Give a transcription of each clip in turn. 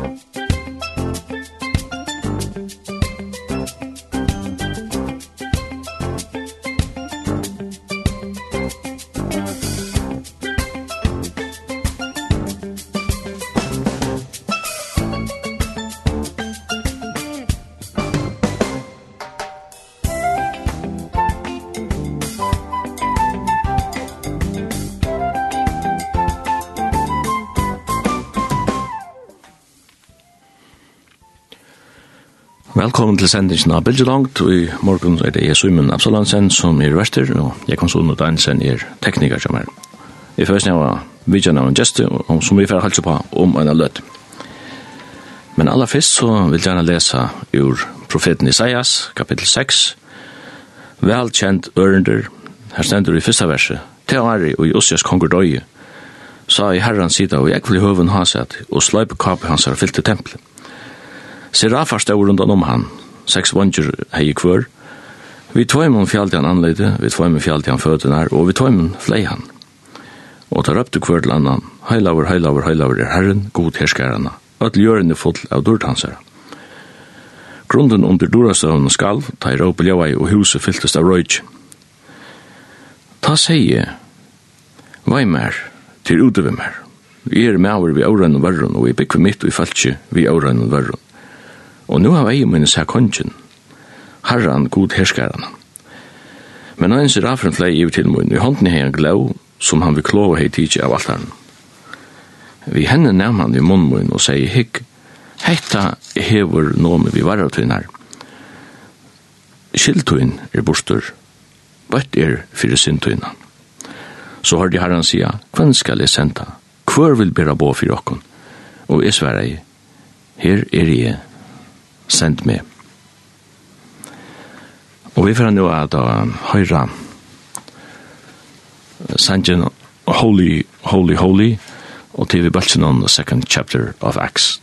Musik Velkommen til sendingen av Bilgelangt, og i morgen er det jeg Simon Absalansen som er verster, og jeg kan sånn at Einsen er tekniker som er. I første jeg var vidtjen av en gjeste, som vi får halse på om en løt. Men aller først så vil jeg gjerne lese ur profeten Isaias, kapittel 6, velkjent ørender, her stender i første verset, Teari og Josias konger døye, sa i herrens sida og jeg vil høven sett og sløype kapet hans har fyllt til tempelet. Serafar stod rundan om han, seks vonger hei kvør. Vi tøymon fjallte han anleide, vi tøymon fjallte han føtene og vi tøymon flei han. Og tar opp til kvør til annan, heilaver, heilaver, heilaver er herren, god herskarana, at ljørende full av durtansere. Grunden under durastøvn og skalv, ta i råpe ljøvei, og huset fylltest av røyk. Ta seie, vei mer, til utøve mer. Vi er med over vi auren og verren, og vi bygger mitt og i falskje vi auren og verren og nu har vei minnes her kongen, herran god herskaren. Men hans raffren flei i til munn, i hånden hei en glau, som han vil klova hei tidsi av altaren. Vi henne nevn han i munn og sier hikk, hetta hever nomi vi varatunar. Skiltuin er bostur, bøtt er fyrir sintuina. Så har de herran sia, hvem skal jeg senda, kvør vil bera bo fyrir okkon, og jeg sverre, her er jeg sendt meg. Og vi får nå at uh, høyre sangen Holy, Holy, Holy og til vi bølsen on the second chapter of Acts.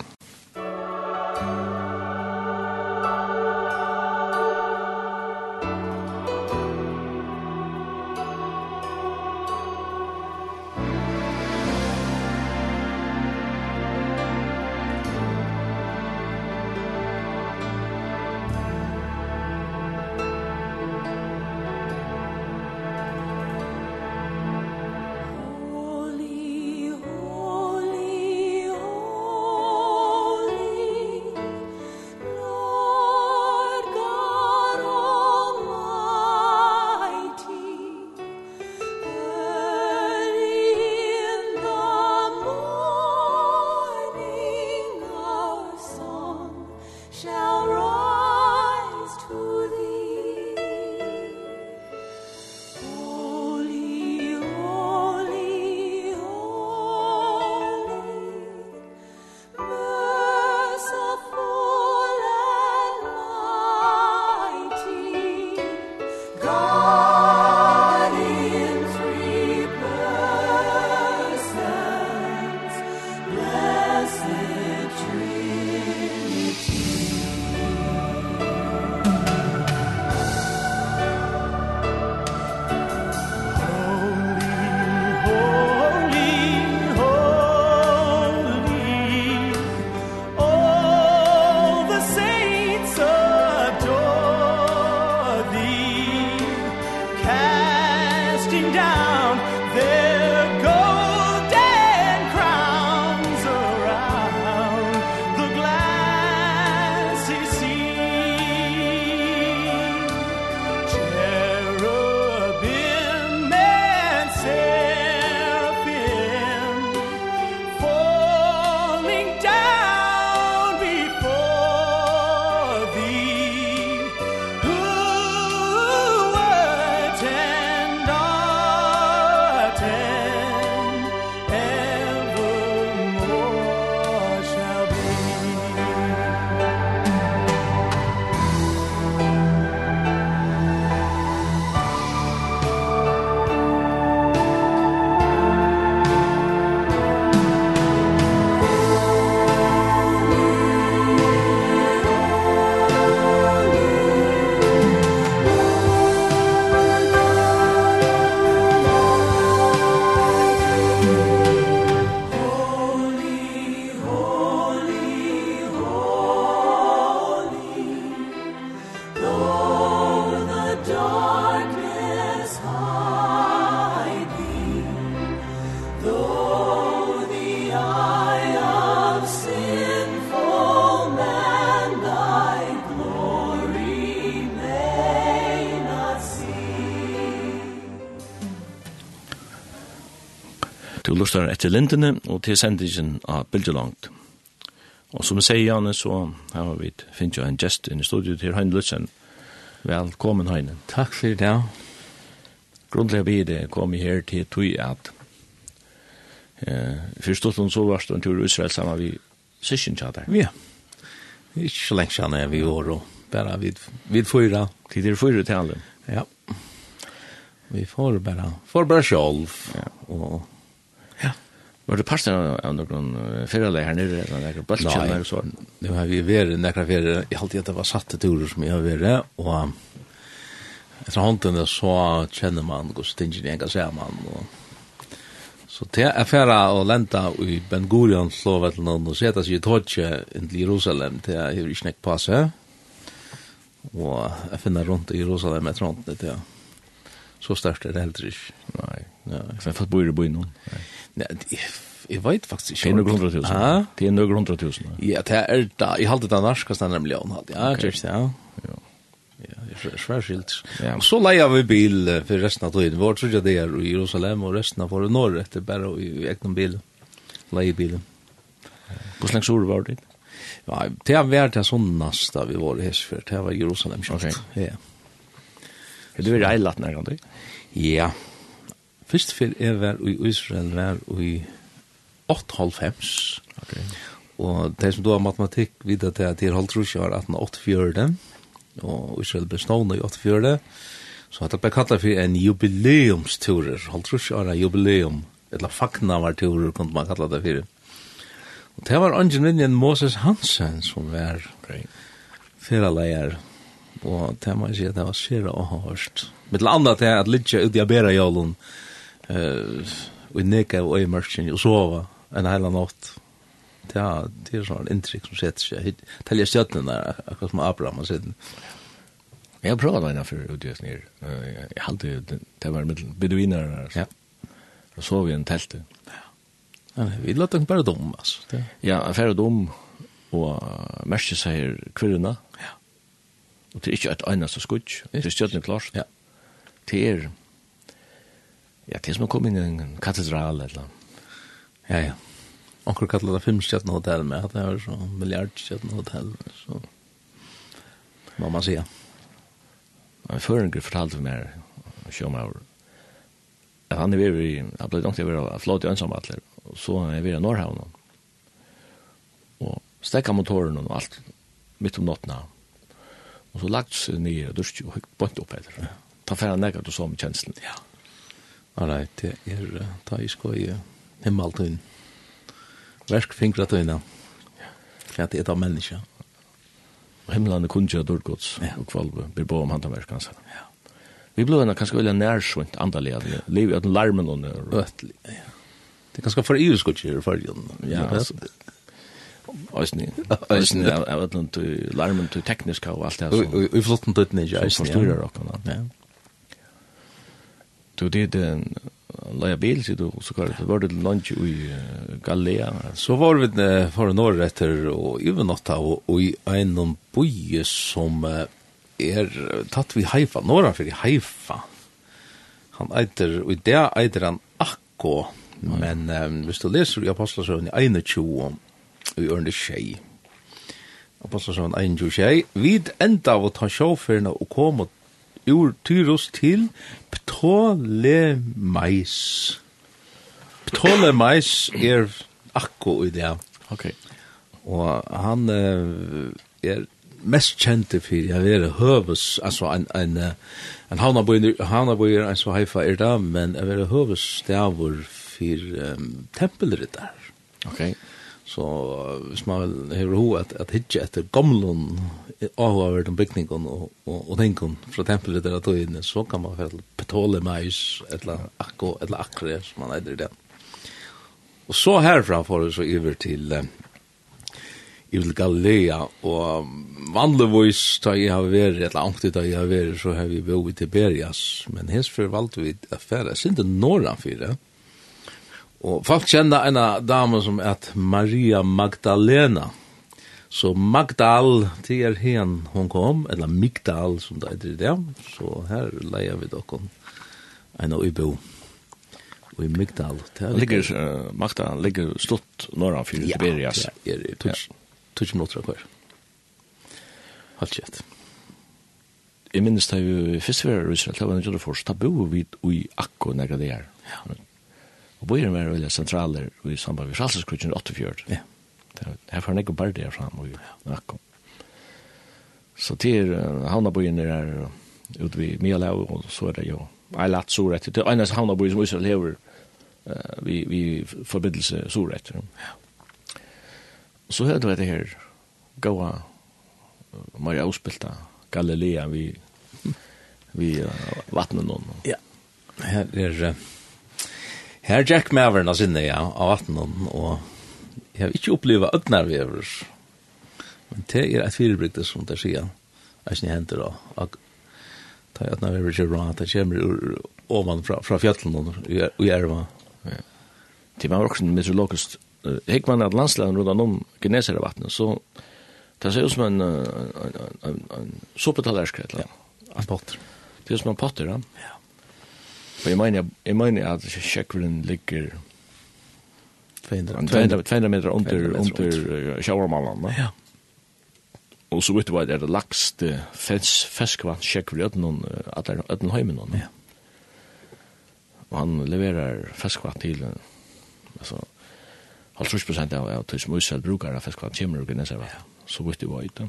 lustar etter lindene, og til sendingen av bildelangt. Og som jeg sier, Janne, så har vi finnet jo en gest inn i studiet til Heine Lutzen. Velkommen, Heine. Takk for det. Grunnlig vi det kom her til tog at eh, først og slett så var det en tur i Israel sammen vi sysken kjater. Ja, ikke så lenge er vi år, og bare vid, vid fyra. Tid er fyra til alle. Ja, vi får bare, får bare sjolv, ja. og Var du parten av noen ferralei her nere, noen bøltkjellene og sånn? Nei, det har vi vært nekra ferre, jeg halte at det var satte turer som jeg har vært, og etter håndene så kjenner man hos tingene jeg kan se man, og så til jeg ferra å lenta i Ben Gurion slå vet noen og seta seg i tåtje inn til Jerusalem til jeg har ikke nekk på seg, og jeg finner rundt i Jerusalem etter håndene til jeg. Så størst er det heller ikke. Nei, ja. Så jeg har fått bo i det byen nå. Nei. Nei, jeg vet faktisk ikke. Det er noen hundre tusen. Ja. Det er noen hundre tusen. Ja, det er da. Jeg halte det norsk, det er en million. Ja, det er det, ja. Ja, det er svært skilt. Ja. Og så leier vi bil for resten av tiden. Vår tror jeg det er i Jerusalem, og resten av våre norr etter bare i egnom bil. Leier bilen. Hvor slags ord var det? Ja, det har vært det sånn nasta vi var i Hesfer. Det var Jerusalem. Ok. Ja. Er du i Eilat nærkant? Ja. Ja. Først før jeg var i Israel var i 8,5. Okay. Og det som du har matematikk videre til at det er holdt rusje var 1884, og Israel ble stående i 84. så at jeg ble kallet for en jubileumsturer, holdt rusje var en jubileum, eller fagnavarturer kunne man kallet det for. Og det var ingeniøren Moses Hansen som var okay. fyralleier, og det må jeg si at det var sere og hørst. Mitt landa til at Lidja ut i Abera-jålen, og nekka og i mørkjen og sova en heila natt. Det er, det er sånn inntrykk som setter seg. Telja stjøttene der, akkurat som Abraham har sett. Jeg har prøvd henne for utgjøst nere. Jeg halte det, det var med beduiner der. Ja. Og sov i en telt. Ja. Vi låt den bare dom, altså. Det. Ja, jeg færre dom, og merke sier kvirrene. Ja. Og det er ikke et eneste skudd. Det er stjøttene klart. Ja. Det er... Ja, det er som å komme inn i en katedral eller Ja, ja. Onkur kallar det filmstjætna hotell med at det er så milliardstjætna hotell, så må man sige. En føringer fortalte meg, sjåmaur, at han er vi, i, han ble langt over av flåt i ønsamvattler, og så er vi i Norrhavn, og stekka motoren og alt, mitt om nottena, og så lagt seg nye, og dusj, og bort opp etter, ta færa nekka, og så med kjenslen, ja, All right, det er ta i skoj himmeltun. Versk fingratuna. Kvært er av menneske. Og himmelen er kunnkja dørgods og kvalve. blir bo om handa versk hans. Ja. Vi blir henne kanskje veldig nærsvint andalig. Liv i at larmen og røtlig. Ja. Det er kanskje for ius godt i fargen. Ja, altså. Øysni. Øysni, jeg vet ikke, larmen til tekniska og alt det her. Og i flotten tøytene ikke, øysni. Som forstyrrer dere. Ja du det en laja bil så du så kvar det var det lunch i Galea? så var vi uh, för norr efter och övernatta och i en by som uh, er tatt vi Haifa norra för Haifa. Han eiter och där eiter han Akko men um, hvis du leser i Apostelsøvn i 21 og i ørende tjei Apostelsøvn 21 vid enda av å ta sjåførene og komme ur Tyros til Ptolemais. Ptolemais er akko i det. Ok. Og han er mest kjente for jeg er høves, altså en, en, en havnabøyer, havnabøyer, en så heifa er det, men jeg er høves stavur for um, tempelrytter. Ok. Ok Så hvis man har ho at, at hitje etter gamlun avhåverden bygningen og, og, og tenken fra tempelet der tøyene, så kan man fælle petole meis, eller akko, eller akre, som man eider det. den. Og så herfra får vi så iver til eh, til Galilea, og vanligvis da jeg har vært, eller anktig da jeg har vært, så har vi bo i Tiberias, men hesfor valgte vi at fære, norran norra fyrir, Og folk kjenner en dame som er Maria Magdalena. Så Magdal, det er hen hun kom, eller Migdal som det er det. Så her leier vi dere en av Ubo. Og i Migdal. Ligger, uh, Magdal ligger stått når han fyrer Tiberias. Ja, det er tutsk minutter av. Halt kjett. Jeg minnes da vi først var i Israel, da var det ikke det først, da bor vi i Akko, når det er. Ja. Og bøyren var veldig sentraler i samband med Fralseskrutjen 84. Ja. Her får han ikke bare det fram og nakk. Så til havna havnabøyen er ute ved Mialau, og så er det jo Eilat Soret. Det er eneste havna havnabøyen som Israel lever uh, vi, vi forbindelse Soret. Ja. Så hørte vi det her gåa Maria Ospilta, Galilea vi vi uh, vattnet noen. Ja. Her er uh, Her Jack Mavern sinne, ja, av 18, og jeg har ikke opplevd øgnarvever. Men det er et firebrygde som det sier, er ikke henter da. Ta i ødnar vi øgnarvever ikke bra, det kommer ur ovan fra, fra fjallen og i erva. Det var også meteorologisk. Hek man at landslagen rundt om genesere vattnet, så det ser ut som en, en, en, en, en sopetallersk, eller annet. En potter. Det er som en potter, ja. Ja. Og jeg mener, jeg mener at Sjekvelen ligger 200 meter under, under Sjauermalland. Ja. Og så vet du hva, det er det lagst feskvann Sjekvel i ødnen, at det er Ødenhøymen. Ja. Og han leverer feskvann til, altså, halv trus prosent av at som utsel brukar av feskvann kommer og gneser vann. så vitt det var ute.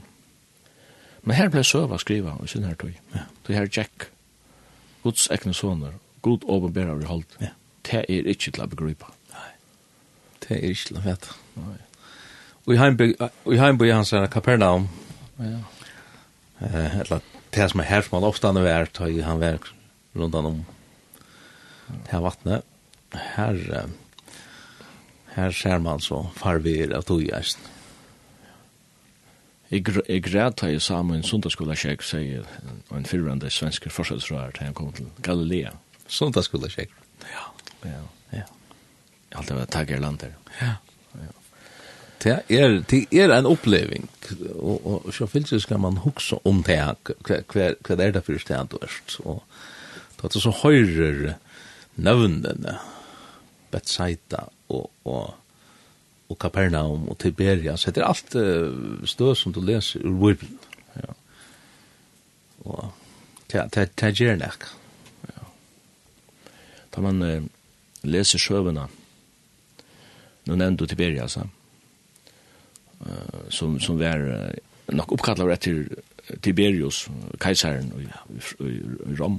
Men her ble søva skriva i sin her tog. Ja. Det her Jack, Guds ekne soner, god åbenbæra vi holdt. Ja. Det er ikke til å begripe. Nei. Det er ikke til å vite. Nei. Og i Heimby, i Heimby, han sier Kapernaum. Ja. Eh, eller det som er her som han ofte han er vært, og han vært rundt han om det her vattnet. Her, her ser man så farver av togjeisen. Jeg græt har jeg sammen en sundagsskola kjekk, sier en fyrrande svensker forsøksrøyre til han kom til Galilea. Mm Söndagsskola tjejer. Ja, ja, ja. Allt det var taggar lander. Ja. ja. Det er, det er en oppleving, og, og, og så fyllt skal man huske om det, hva, hva er det for sted du erst, og det er så høyrer nøvnene, Bethsaida og, og, og Kapernaum og Tiberias så det er alt stø som du leser ur Bibelen. Ja. Og det, det, det gjør nok, Da man eh, leser sjøvene, nå nevnte du Tiberias, uh, som, som var uh, nok oppkallet etter Tiberius, kajseren i, i, i Rom.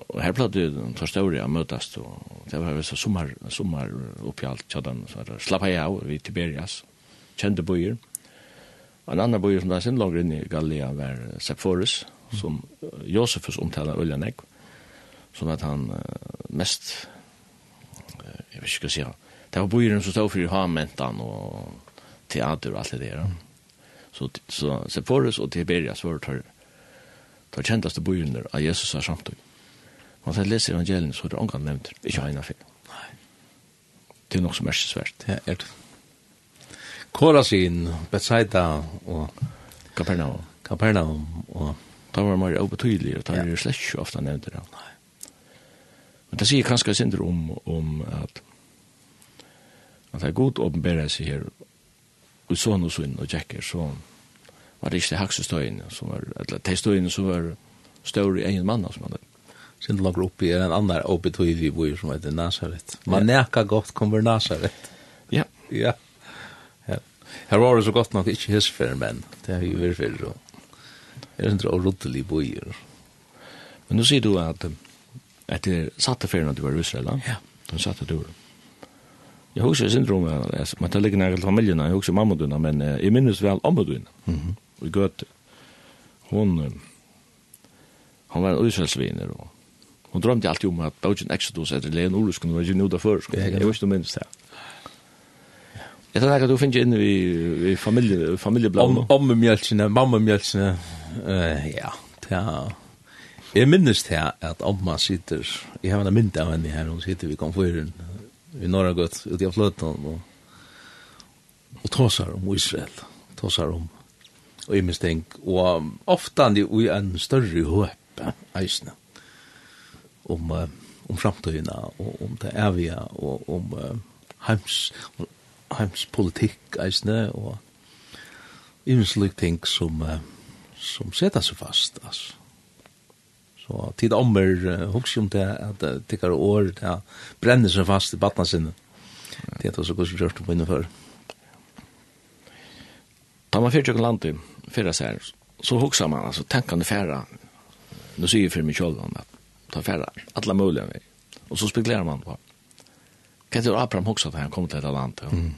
Og her platt det den større å møtes, og det var visse sommer, sommer oppi alt, tjadan, så det slapp jeg av i Tiberias, kjente bøyer. En annen bøyer som da sin langer inn i Galilea var Sephoris, som Josefus omtaler Øljanegg som at han uh, mest uh, jeg vet ikke hva sier det var boiren som stod for i Hamentan og teater og alt det der så, så Sepphoris og Tiberias var tar, tar kjentaste boiren av Jesus er har og Man tar leser evangelien så er det ångan nevnt ikke ha en innanfyr det er nok som er svært. Ja, er det Korasin, Bethsaida og Kapernaum. Kapernaum og Da var man jo betydelig, og da er det slett ikke ofte nevnt det. Nei. Men det sier kanskje synder om, om at at det er god åpenbæra seg her og sånn og sånn og tjekker så var det ikke det haksestøyene som var, eller de støyene som var større i egen mann som hadde Sint langer oppi i en annan i boi som heter Nazaret. Man ja. neka godt kommer Nazaret. Ja. Ja. ja. Her var det så godt nok ikke hisfer men Det har vi vært fyrir. Det er en rotelig boi. Men nu sier du at etter satte ferien at du var i Israel, da? ja. De satte du. Jeg husker ikke syndrom, man tar ligge nærkelt familien, jeg husker mamma dina, men jeg minnes vel amma dina. Mm -hmm. Og gøt, hun, hun var en Israelsviner, og hun drømte alltid om at Baugen Exodus etter Leon Olus kunne være gynne før, sko. før, jeg husker du minnes det. Jeg tror ikke du finner inn i, i familie, familiebladet. Om, om mamma mamma mjølkene, uh, ja, det er Jeg minnes til at Amma sitter, jeg har en mynd av henne her, hun sitter ved komfyren, i Norra gøtt, ute av fløten, og, og tåsar om Israel, tåsar om, og jeg minnes tenk, og ofta han i en større høp, eisne, om, om framtøyna, og om det evige, og om heims, heimspolitikk, eisne, og jeg ting som, som setter seg fast, altså Så tid ommer uh, hos om det at det tikkar år det brenner seg fast i batna sinne. Det er også hvordan vi gjørte på innenfor. Da man fyrt jo land i fyrra sær, så hugsa man, altså tenkande færa, nu sier for meg kjolvan, at ta færa alla muliga vei. Og så spekulerar man på, hva er det Abraham hugsa da han kom til dette landet? Mm.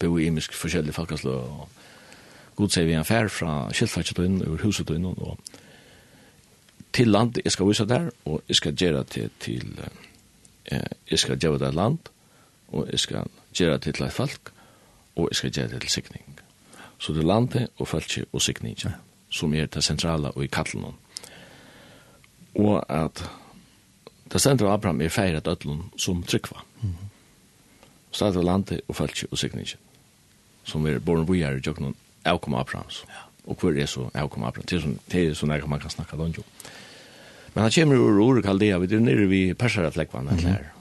Bo i imisk forskjellige folkaslå, og god sier vi en fær fra kjeltfatsetøyden, ur husetøyden, og til land jeg skal vise der, og jeg skal gjøre det til, eh, jeg skal gjøre det land, og jeg skal gjøre det til et folk, og jeg skal gjøre det til sikning. Så det er landet og folket og sikningen, som er det sentrale og i kattelen. Og at det stendte Abraham er feiret ødlen som tryggva. Mm -hmm. Så det er landet og folket og sikning, som er born vi er i jøkken avkom Abrahams. Ja. Og hvor er så avkom Abraham? Det er sånn, det er sånn man kan snakke om om. Men han kommer ur Ur Kaldea, vi er nere vid Persarafläckvann, mm -hmm. klär.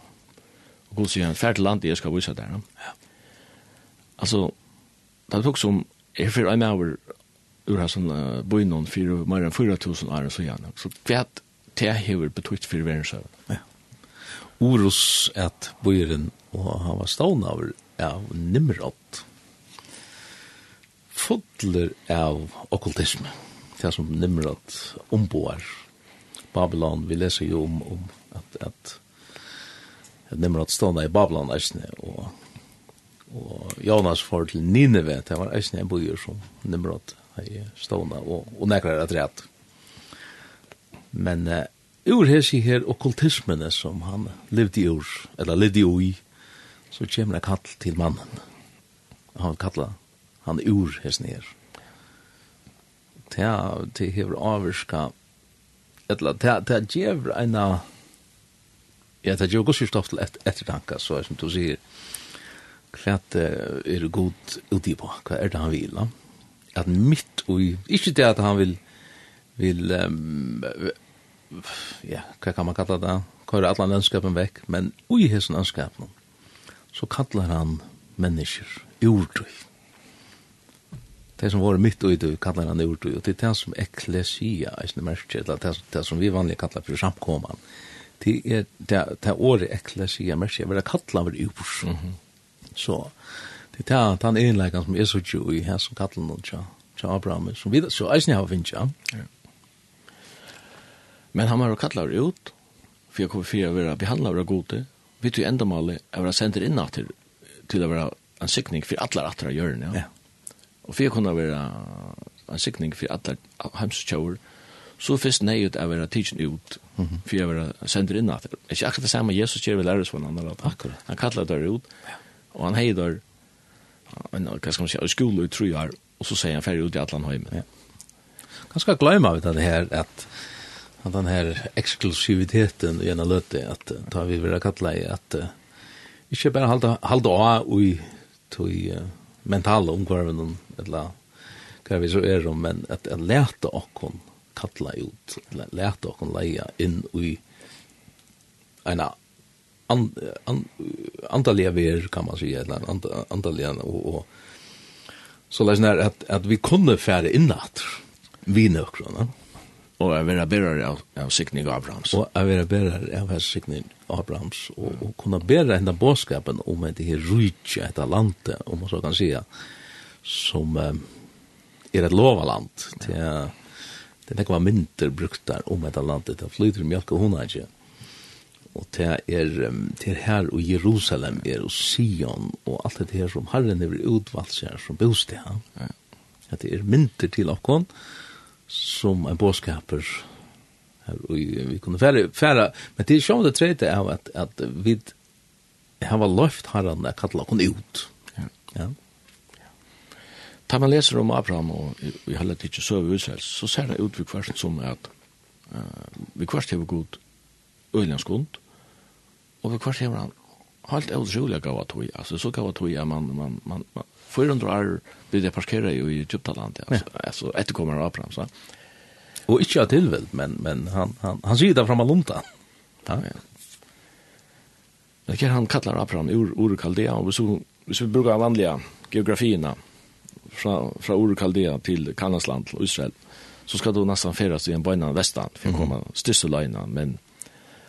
Og god sier han, fær til landet, jeg skal vise der. Ja. Altså, det tok som, jeg fyrir en av ur her sånn uh, bøynon, fyrir, mer enn 4000 år, så gjerne. Så kvært, det hever betytt fyrir verensøv. Ja. Oros at bøyren, og han var stående av, av Nimrod, fodler av okkultisme, det som Nimrod omboar, Babylon, vi leser jo om, om at, at, at Nimrod stående i Babylon, eisne, og, og Jonas får til Nineve, det var eisne en bøyer som Nimrod stående, og, og nekker det rett. Men uh, ur sier her okkultismene som han levde i ur, eller levde i ui, så kommer det kall til mannen. Han kallar han ur her her. Det, det hever avvirska eller det ta ger en ja det ger också stoff till ett ett tanke så som du sier klart er god uti på hva er det han vil da at mitt og ikke det at han vil vil um, ja hva kan man kalla det kör alle landskapen vekk men ui hesen landskapen så kallar han mennesker urdrift det som var mitt och kallar han ord og det er det som eklesia i sin märke eller det, det som vi vanlig kallar for samkoman, det er det, det året eklesia merke, det er kallar för ur mm -hmm. så det är det er enläggan som er så jo i her som kallar og tja, tja Abraham som vi så eisen har finns ja. Men han har kallar ut for jeg kommer för å være behandlet av gode vi tog enda ändamålet är att sendt inn til, til å være en sikning för alla å gjøre, ja, ja. Og for jeg kunne være en sikning for alle hemskjøver, så først nei ut av å være tidsen ut, for jeg være sender inn at det. Ikke akkurat det samme Jesus gjør vi lærer oss for han, akkurat. Han kallar det ut, og han heier der, hva skal man si, skole i tru år, og så sier han ferdig ut i alle Ja. Ganske gløyma vi det her, at at den her eksklusiviteten i en løte, at da vi vil kalla i at uh, ikke bare halda av i tog mentala omkvarven eller hva vi så er om, men at jeg lærte okkon kalla ut, lærte okkon leia inn i en and, and, andalige ver, kan man sige, eller and, andalige, og, og så lær at, at vi kunne fære innatt vi nøkron, og jeg være av, av sikning Abrahams. Og jeg være av sikning Abrahams, og, og kunne bære henne bådskapen om at det her rydtje etter landet, om man så kan si, som um, er et lovaland. Det er, det er nekva mynter brukt der om etter landet, det flyter mjölk og hun er ikke. Og det er, det er her og Jerusalem er og Sion og alt det her som Herren er utvalgt seg som bostad. Ja. Det er mynter til okkon, og som en bådskaper här och vi kunne färra, färra men det är som det tredje er at, at vi har løft herren att kattel hon ut. Ja. ja. Ta man leser om Abraham og vi har lett ikke søve utsels så ser det ut vi kvart som at uh, vi kvart har god öjlandskund og vi kvart hever han helt utrolig gav att altså så gav att man, man, man, man 400 år blir det parkeret i Egyptaland, ja. altså, ja. altså etterkommer av Abraham. Så. Og ikke av tilvild, men, men han, han, han sier det fra Malunta. Ja, ja. Men kan han kallar Abraham ur, ur Kaldea, och så hvis vi brukar vanliga geografierna från från ur Kaldea till Kanasland och Israel, så ska du nästan färdas i en böjna västan för att komma mm. största lejna, men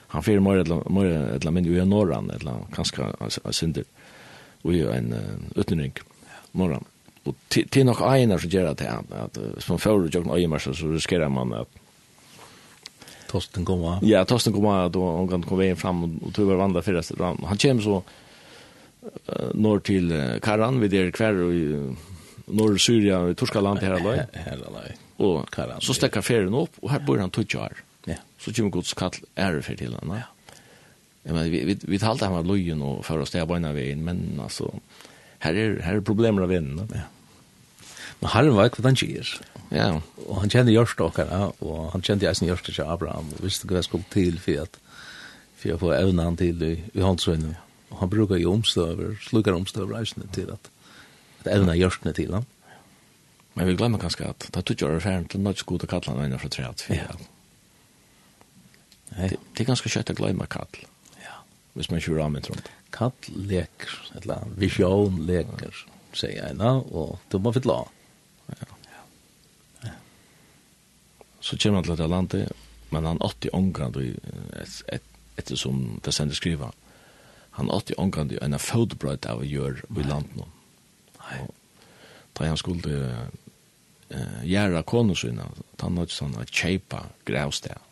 han fyrir mer eller mindre i norran, eller kanske synder, och ju en utnyring morgon. Och till nog ena så gör det att att som förr jag någon ömar så riskerar man att Tosten kommer. Ja, Tosten kommer då hon kan komma in fram och tuva vandra förra sidan. Han kommer så norr till Karan vid der kvar i norr Syria, i Turskaland här då. Här då. Och Karan. Så stäcker färden upp och här bor han tutjar. Ja. Så kommer Guds kall är för till honom. Ja. Ja, men vi vi vi talte han var lojen och för oss där på en vägen, men alltså her er, her er problemer av vinden. Ja. Men Herren vet hva han gjør. Ja. Og han kjenner Jørstokkene, og han kjenner eisen Jørstokkene til Abraham, og visste hva jeg skulle til for at for å få evne han til i, i håndsøyne. Og han bruker jo omstøver, slukker omstøver eisen til at, at evne Jørstokkene til ham. Men vi glemmer kanskje at det er tutt gjør affæren til nødt god å kalle han ennå fra treet. Ja. Det, det er ganske kjøtt å glemme kall. Ja. Hvis man kjører av med rundt kall leker, eller vision leker, sier jeg nå, og du må fytle av. Ja. Så kommer han til det landet, men han åtti ångan, ettersom det sender skriva, han åtti ångan du enn fotbrøyt av å gjøre i landet nå. Nei. Da han skulle uh, gjøre konosina, da han åtti sånn at kjeipa grævsted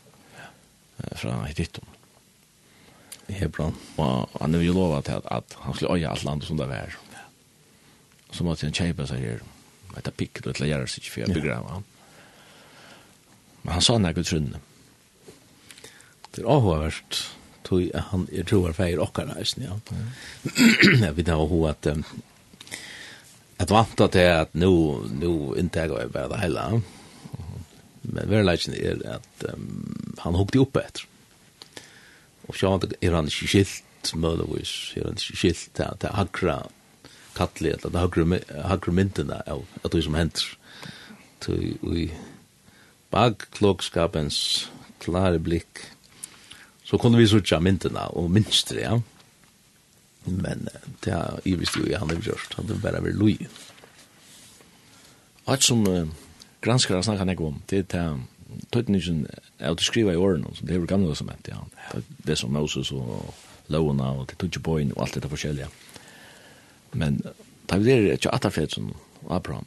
fra hittum. Hebron. Og han er jo lova til at, at han skulle øye alt landet som det var. Så måtte han kjøpe seg her. Vet pikket og til å gjøre seg ikke for å begraver han. Men han sa han ikke trunne. Det er avhåverst, tog han, jeg tror han feier okkar reisen, ja. Jeg vet ikke hva at at vanta til at nu, nu inntegg jeg bare det hele. Men verleggen er at um, han hukte opp etter og så er han ikke skilt, mødevis, er han ikke skilt til, til hakra kattelig, eller til hakra myndene av at det som hender. Til vi bak klokskapens klare blikk, så kunne vi sutja myndene og minstre, ja. Men det er ivrigt jo i han har gjort, han er bare ved lojen. Alt som uh, granskere snakker han ikke om, det er til tøytningen er å skriva i årene, så det er jo gamle som hent, ja. Det som Moses og Lona og Tutjeboin og alt dette forskjellige. Men da vi det ikke Atafredsen som Abraham.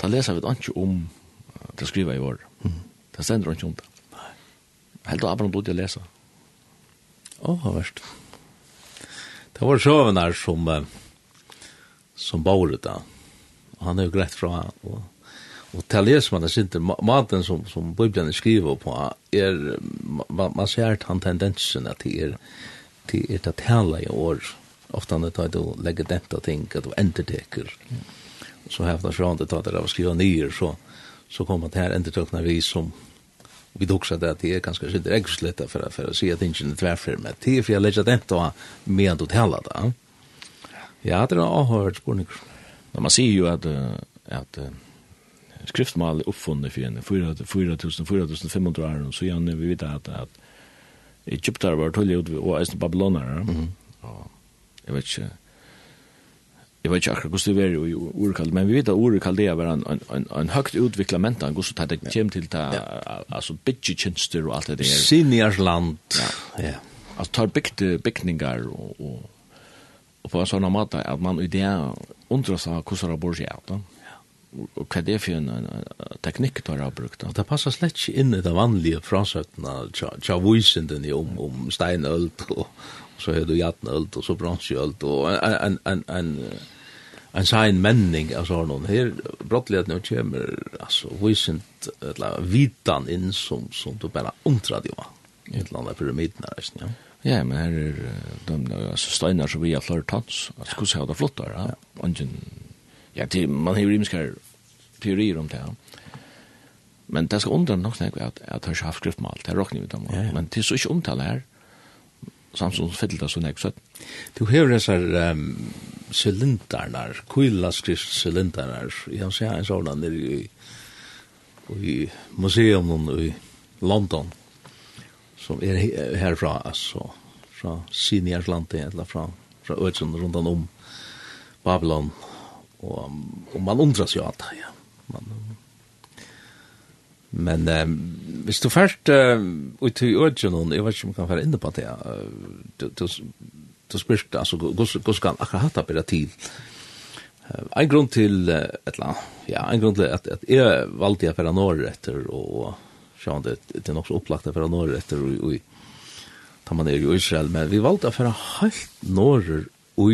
da leser vi ikke om det skriva i år. Det sender han ikke om det. Helt og Abraham bodde å lese. Å, oh, hva verst. Det var sjøven der som som bor ut da. Han er jo greit fra og Och det läser man det inte maten som som Bibelen skriver på är man, man ser at han tendensen att det är till ett att tale i år ofta när det då lägger detta tänka att inte Mm. Så här för att det att det var skrivet ner så så kommer det här inte tagna vi som vi dock att det är ganska så direkt sletta för att för att se att inte det tvärför med det för jag lägger detta med att tala det. Ja, det har hört på När man ser ju att att skriftmal uppfunne för en 4500 år så igen vi vet att att Egyptar var tullig ut och ästen babyloner. Mm. Ja. Jag vet inte. Jag vet inte akkurat hur det är i Urkald, men vi vet att Urkald det var en, en, en, en högt utvecklad mänta, han går så att det kommer till att alltså bitchetjänster och allt det där. Seniors land. Ja. ja. Alltså tar byggde byggningar och, och, och på en sån mat att man i det undrar sig hur det bor sig ut hva det er for en teknikk du har brukt. Det passer slett ikke inn i det vanlige fransøttene, tja vysenden om, om steinølt, og, så har du jatnølt, og så bransjeølt, og en, en, en, en, en sein menning, altså har noen her, at nå kommer, altså vysend, eller vitan inn som, som du bare omtrad jo, et eller annet pyramiden her, ja. Ja, men her er de, altså, steinar som vi har flere tans, altså hvordan har det flott der, ja. Ungen, ja, til, man har ju rimska teorier om det här. Men det skal undra nog snäck att att har haft griff med allt. Det rockar ju dem. Men det är så inte omtal här. Samsung fyllt det så näck så. Du har disse um, ehm cylindrarna, kullaskrift cylindrarna. Jag ser en sånn nere i i museum i London som er herfra, altså, fra Sinjarlandet eller fra, fra ödslan rundt om Babylon och og man undrar ju att ja. Man men um, visst du först uh, ut i urgen jeg jag vet inte om kan være inne på det du du du spyrst alltså hur ska akkurat hata på det Uh, en grund till eller annet, ja en grund till att att är valt å för norr efter så han det det är också upplagt för norr efter och tar man det i Israel men vi valde för helt norr och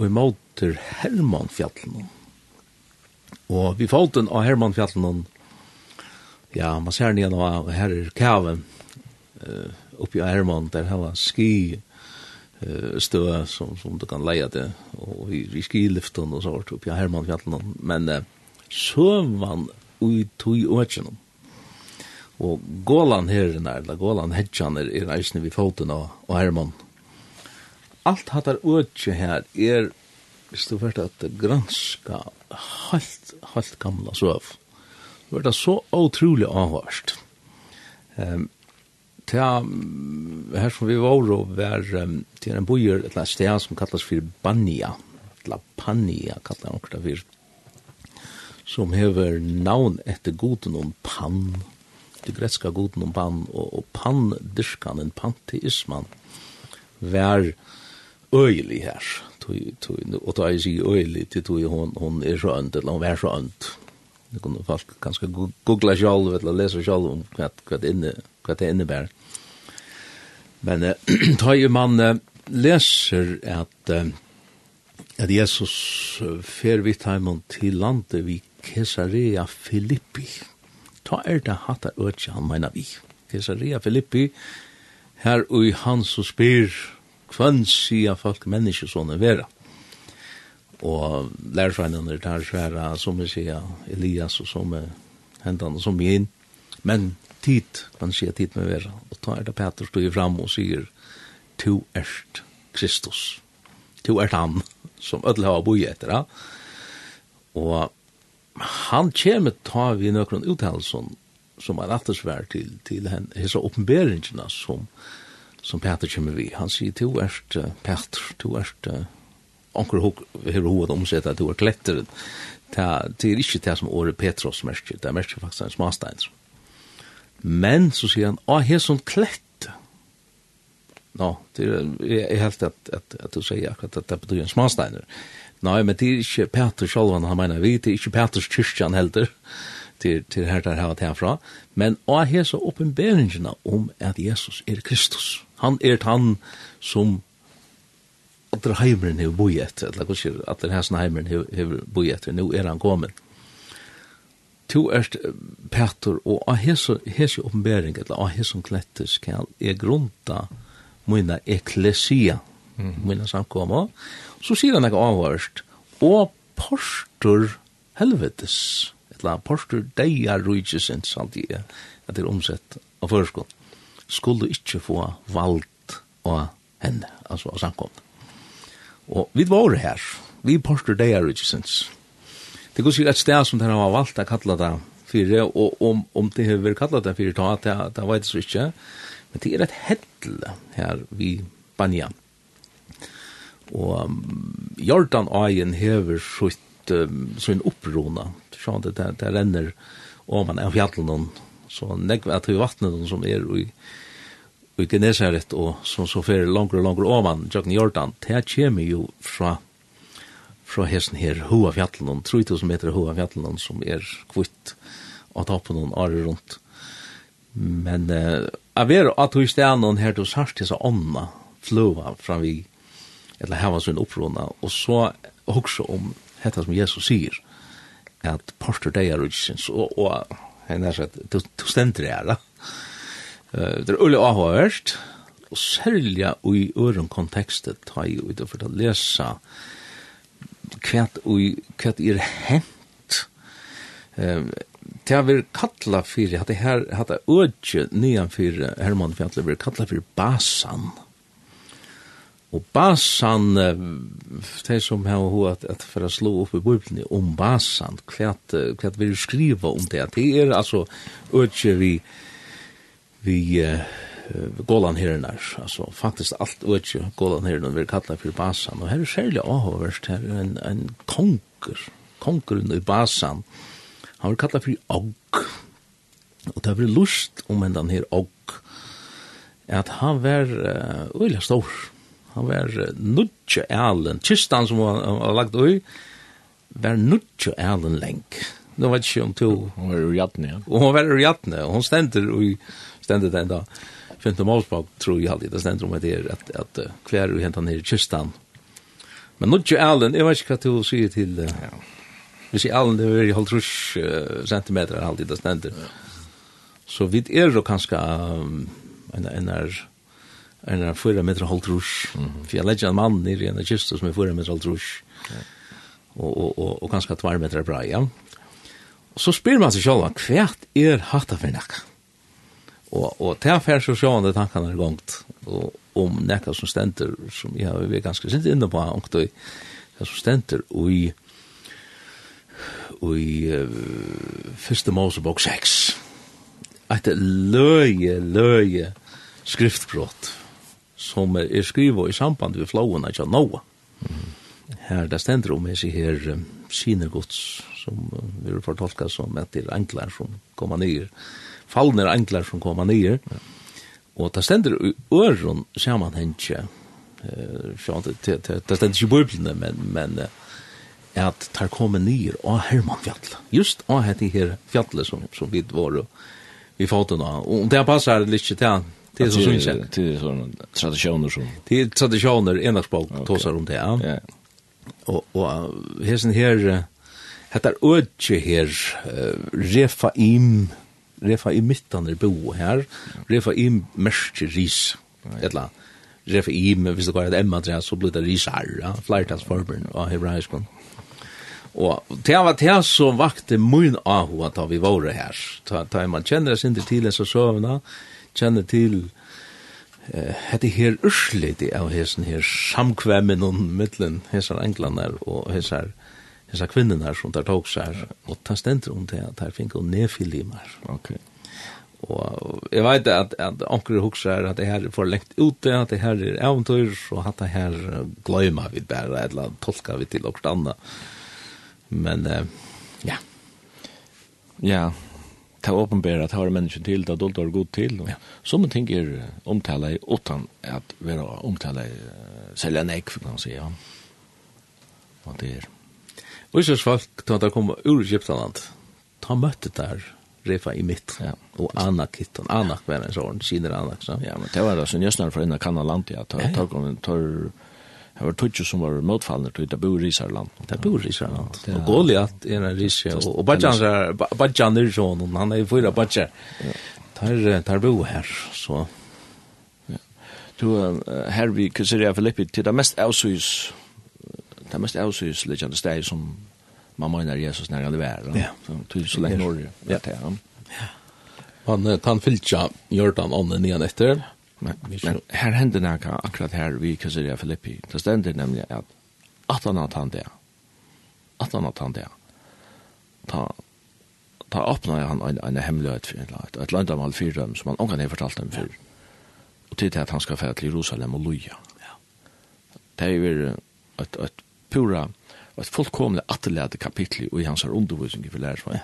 vi imot Hermanfjallen. Og vi falt den av Hermanfjallen, ja, man ser den igjen av her er kaven, uh, oppi av Herman, der her var ski, stø som, som du kan leie det, og liften i skiliften og sånt, oppi av Hermanfjallen, men uh, søvann ui tui åkjennom. Og gålan her, eller gålan hedjan er, er eisne vi foten av, av Hermanfjallen, alt hattar øtje her er, hvis du vært at granska halt, halt gamla søv, det vært så utrolig avhørst. Um, ta, her som vi var og var um, til en bojer, et sted som kallas for Banja, La Panja kallar han okra for, som hever navn etter goden om Pan, det greska goden om Pan, og, og Pan-dyrskan, en panteisman, var øyelig her. Og da jeg sier øyelig, til tror hon, hun, hun er så ønt, eller hun er så ønt. Det kunne folk kanskje googla selv, eller lese selv om hva, hva, det, inne, hva det innebærer. Men eh, da man leser at, at Jesus fer vidt heimen til landet vi Caesarea Philippi. Ta er det hatt av øtja, han mener vi. Caesarea Philippi, her og han som spyr, kvann sia folk menneske sånne vera. Og lærerfreinene tar sværa, som vi sier, Elias og som hentan og som vi inn. Men tid, kvann sia tid med vera. Og ta er det Peter stod fram og sier, to erst Kristus. To erst han, som ødel har boi etter. Og han kommer ta vi nøkron uttalelsen som er attersvær til, til henne, hese oppenberingene som, som som Peter kommer vi. Han sier, du erst uh, Peter, du erst uh, onker hok her hodet omsett at du er kletter. Det er ikke det som året Petros merker, det merker faktisk en smastein. Men så sier han, å, her som klett. Nå, det er, jeg er helt at, at, at du sier akkurat at det betyr en smasteiner. Nei, men det er ikke Peter selv han mener vi, det er ikke Peters kyrkjan heller til, til her der her herfra, men å ha så oppenberingene om at Jesus er Kristus. Han er han som Allar heimren hefur boi etter, eller hva sier, at allar hæsna heimren hefur boi etter, nå er han kommet. To erst Petur, og a hessi oppenbering, eller a hessi kletter skal er grunta mine eklesia, mine samkoma, så sier han ekki avhørst, og postur helvetes, eller postur deia rujtjesins, alt i, at det er omsett av førskott skulle ikke få valgt av henne, altså av samkommet. Og vi var her, vi porter det her, ikke synes. Det går sikkert et sted som dere har valgt å kalle det fire, og om, om det har vært kallet det fire, ta, det, det vet jeg ikke. Men det er et hettel her vi Banja. Og um, Jordan Aien hever sitt, um, sin opprona. Sånn det, det renner om man er fjallet noen så nekv at vi vattnet som er i, i Genesaret og som så fer langere og langere ovan Jøkken Jordan, det kommer jo fra fra hesten her Hoa Fjallen, 3000 meter Hoa Fjallen som er kvitt og ta på noen året rundt. Men uh, jeg vet at hun stedde noen her til sørst til seg ånda fløva fra vi eller hava sin opprona og så også om dette som Jesus sier at parter deg er utsins og, og henne er sagt, du, du stender det her da. Uh, Det er ulle avhørt, og særlig i øren kontekstet tar jeg ut for å lese hva er hent. Det har vært kattla fyrir, at det her, at det ødje nyan fyrir Herman Fjantler, vært kattla fyrir basan. Ja Og basan, det som har hva at, at for å slå opp i bøyblen om basan, hva at vi skriva om det, det er altså økje vi, vi uh, Golan hernar, altså faktisk alt økje Golan hernar vi kallar for basan, og her er særlig avhåverst, her er en, en konger, kongeren i basan, han vil kalla for og, og det er lust om enn den her og, at han var uh, øyla stor, Han var nudje elen. Kistan som han har lagt ui, var nudje elen lenk. Nå vet ikke om to... Hun var ur Rjatne, ja. Og Hun var ur Rjatne, og hun stender ui, stender den da. Fynte Målsbak, tror jeg alltid, det stender om at det er at, at uh, klær ui hentan her i kistan. Men nudje Allen, jeg vet ikke hva du sier til... uh, Ja. Hvis jeg Allen, det er i halvtrus uh, centimeter alltid, det stender. Så vidt er jo kanskje um, en, en er en fyra meter halvt rush. Mm -hmm. För jag lägger en man nere i en kista som är fyra meter halvt rush. Ja. Och, och, och, och ganska två meter bra, ja. Och så spyr man sig själva, kvärt er hatta för näka. Och, och det här färg så sjående det tankarna är gångt. Och om näka som ständer, som jag är ganska sint inne på, och då det som ständer och i och i uh, första Mosebok 6. Att det löje, löje skriftbrott som er skriva i samband med flowen av Noa. Mm. Her, det stender om hese her um, synergods, som uh, vi har fortolka som etter englar som koma nyer, fallner englar som koma nyer, ja. og det stender i øren samanhengje, uh, det, det stender ikke i bøyblene, men, men uh, at tar komme nyer av Hermanfjallet, just av hette her fjallet som, som vi var vi fått nå, og det passar litt til Det är så syns. Det är sådana traditioner som... Det är traditioner, ena språk tåsar om det, ja. Og, og hesten her, heter ødje her, Refaim, Refaim-mittan er bo her, Refaim-merskjeris, etla, Refaim, hvis det går et emma-tre, så blir det risar, ja, flertalsformen av hebraiskon. Og det var det som vakte mun ahua da vi var her. Da man kjenner sin til tidligere så søvna, kjenner til eh hetta her urslit av hesen her samkvemmen og mittlen hesar englanar og hesar hesar kvinnorna som tar tog sig og ta stendur om det at her fink og nefilimar. Okay. Og jag vet at, at anker huksar at det her er for lengt ute, at det her er eventyr, och at det her gløyma vi bare, eller tolkar vi til okkur anna. Men, eh, ja. Ja, ta åpenbæra, ta har mennesken til, ta dolt har god til. Ja. Som ting er omtala i åttan, at vera omtala i uh, selja nek, kan man säga. Og det er. Og så svalk, da det kom ur Egyptaland, ta møtte der Refa i mitt, ja. og Anna Kitton, Anna var en sånn, sider Anak, så. Ja, men det var det som jeg snart fra innan kanna land, ja, ta, ta, ta, ta, Det var tutsi som var motfallende til det bor i Isarland. Det bor i Isarland. Og Goliat er en risje, og Bajan er Bajan er sånn, han er i fyra Bajan. Tar tar bo her, så. Du, her vi Kisseria Filippi, til det mest avsys, det mest avsys, litt steg som man mener Jesus når han er vær. Ja. Så så länge norr. Ja. Ja. Han han fylltja Jordan ånden igen efter. Men, men her hender det akkurat her vi Kasiria Filippi. Det stender nemlig at at han har tatt det. At han har tatt det. Ta, ta åpna han en, en hemmelighet for et, et landamal fyrrøm som han omgang har fortalt dem før. Og til at han skal fære til Jerusalem og Luja. Det er jo et, et pura, et fullkomlig atterlede kapittel i hans undervisning for lærersvei.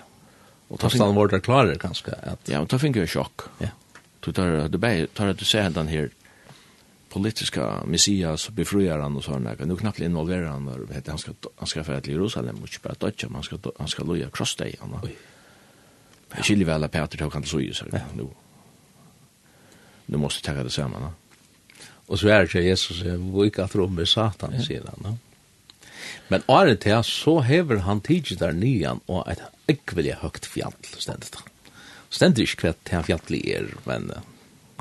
Og ta stann vårt er klarer kanskje. At... Ja, men ta finner jo sjokk. Ja. Du tar du bei tar att du ser den her politiska messias befriaren och såna kan Nu knappt involverar han där heter han ska han ska för till Jerusalem och köpa att man ska han ska loja cross day han. Jag skulle väl att Peter tog han så ju så nu. Nu måste ta det samman. Va? Och så är det Jesus som vika från med Satan sedan. Va? Men året det så häver han tidigt där nyan och ett äckligt högt fjall ständigt stendur ikke hva det han fjallig er, men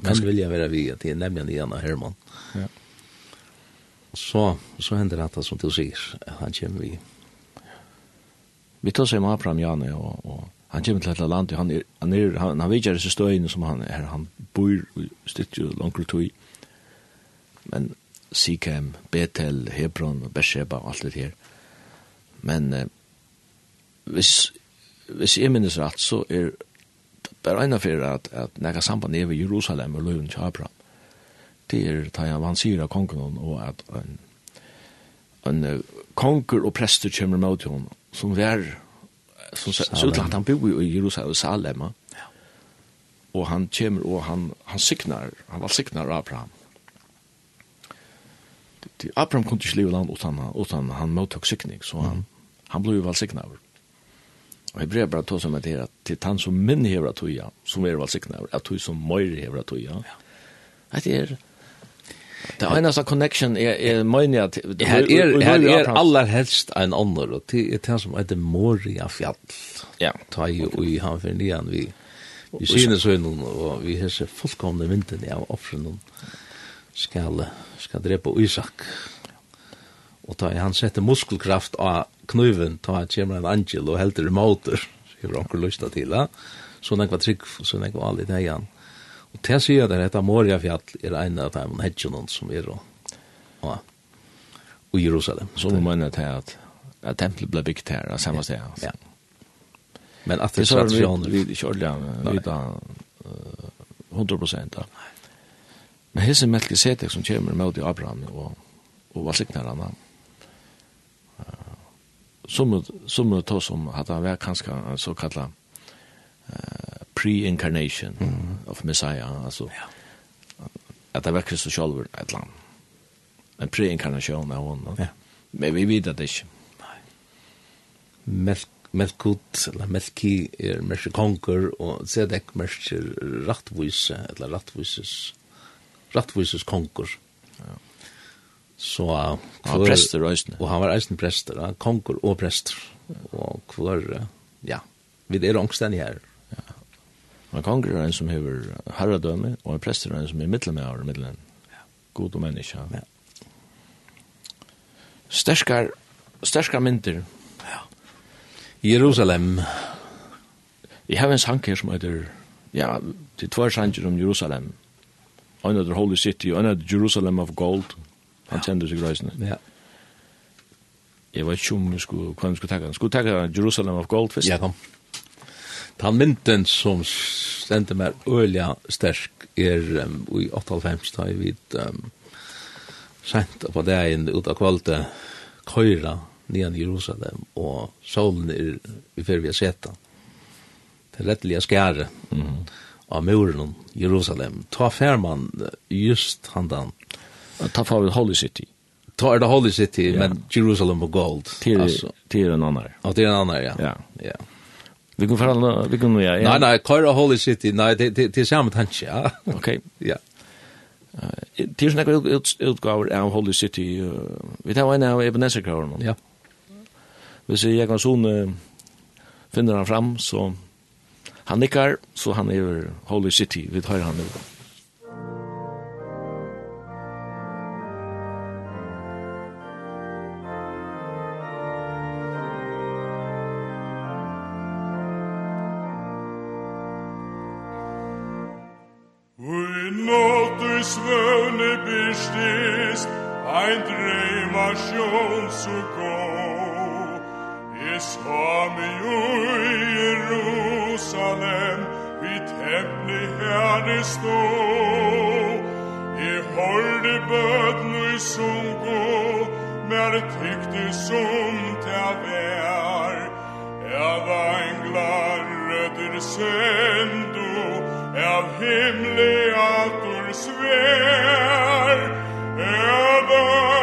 men vil jeg være vi til nemlig igjen av Herman. Ja. Så, så hender det som du sier, han kommer vi. Vi tar seg med Abraham Jane, og, og han kommer til et land, han, er, han, er, han, han vet ikke disse støyene som han er, han bor styrt jo langt ut men Sikhem, Betel, Hebron, Bersheba, alt det her. Men eh, hvis, hvis jeg minnes rett, så er Bare ena fyrir at, at nega samband er ved Jerusalem og løven til Abraham. Det er ta jeg han sier av kongen og at en, en konger og prester kommer mot honom henne som vær som utlandet han bor i Jerusalem og Salem ja. og han kommer og han, han signar han var signar Abraham Abraham kunne ikke leve land utan, utan han mottok sikning så han, mm. han ble jo vel signar Og jeg brev bare tog som det her, at til han som min hever at tøya, som er valsikna, at tøy som møyre hever at ja. Det er, Det er eneste connection er, er møyne at... Her er, her er aller helst en annen, og det er det som heter Moria Fjall. Ja. Ta jo i han for nian, vi, vi synes høynen, og vi hesser fullkomne vinden av offrenen skal, skal drepe Isak. Ja Og da han setter muskelkraft av knuven, ta han kommer en angel og helter remoter, så har han lyst til det. Så den var trygg, så den var litt hegen. Og til jeg sier det, dette Moriafjall er en av dem hedgjonen som er og og, Jerusalem. Så må man til at, at tempelet ble bygd her, av samme sted. Ja. Men at det er tradisjoner. Vi kjører det, vi da, 100 prosent da. Men hese Melkisedek som kommer med Abraham og, og var sikkert han, som som tar som att han var kanske så kalla eh pre-incarnation mm. of Messiah alltså. Ja. Att det var Kristus själv ett land. En pre-incarnation av honom. Ja. Men vi vet att det inte. Nej. Melk Melkut, eller Melki er mersi konkur og Zedek mersi rattvise, eller rattvises, rattvises konkur Ja. Så han var prester og eisne. Og han var eisne prester, han konger og prester. Og hver, ja, vi er ångstendig her. Ja. Han konger er en som hever herredømme, og en prester er en som er middelmøver og middelmøver. Ja. God og menneske. Ja. Sterskar, sterskar myndir. Ja. Jerusalem. Jeg har en sang her som heter, ja, til tvær sanger om Jerusalem. Another holy city, another Jerusalem of gold. Ja Han kjente seg grøysene. Ja. Jeg vet ikke om vi skulle, hva vi skulle takke han. Skulle takke Jerusalem of Gold først? Ja, kom. Den mynden som stendte meg øyelig sterk er um, i 8.5, da jeg vidt um, sent på dagen ut av kvalte køyra nian Jerusalem, og solen er i før vi har sett den. Det er rettelig skære mm. av muren Jerusalem. Ta fær man just han den Ta får vi Holy City. Ta er det Holy City ja. men Jerusalem och gold. Til, altså. til en annen. Ja, til en annan ja. Ja. Ja. Vi kan förhandla, vi kan ja. Nej nej, Kaira Holy City. Nej, det det det samma tanke. Ja. Okej. Okay. Ja. Eh, det är snäcka utgåvor av Holy City. Vi tar en av Ebenezer Kaura. Ja. Vi ser jag kan sån finner han fram så han nickar så han är Holy City. Vi tar han nu. ist ein Drehmer schon zu go. Es kam Jerusalem, wie Templi Herr ist du. I holde bøtn i sungo, mer tykte som ta vær. Er ein en glarrødder sendo, av himle atur svær. Heaven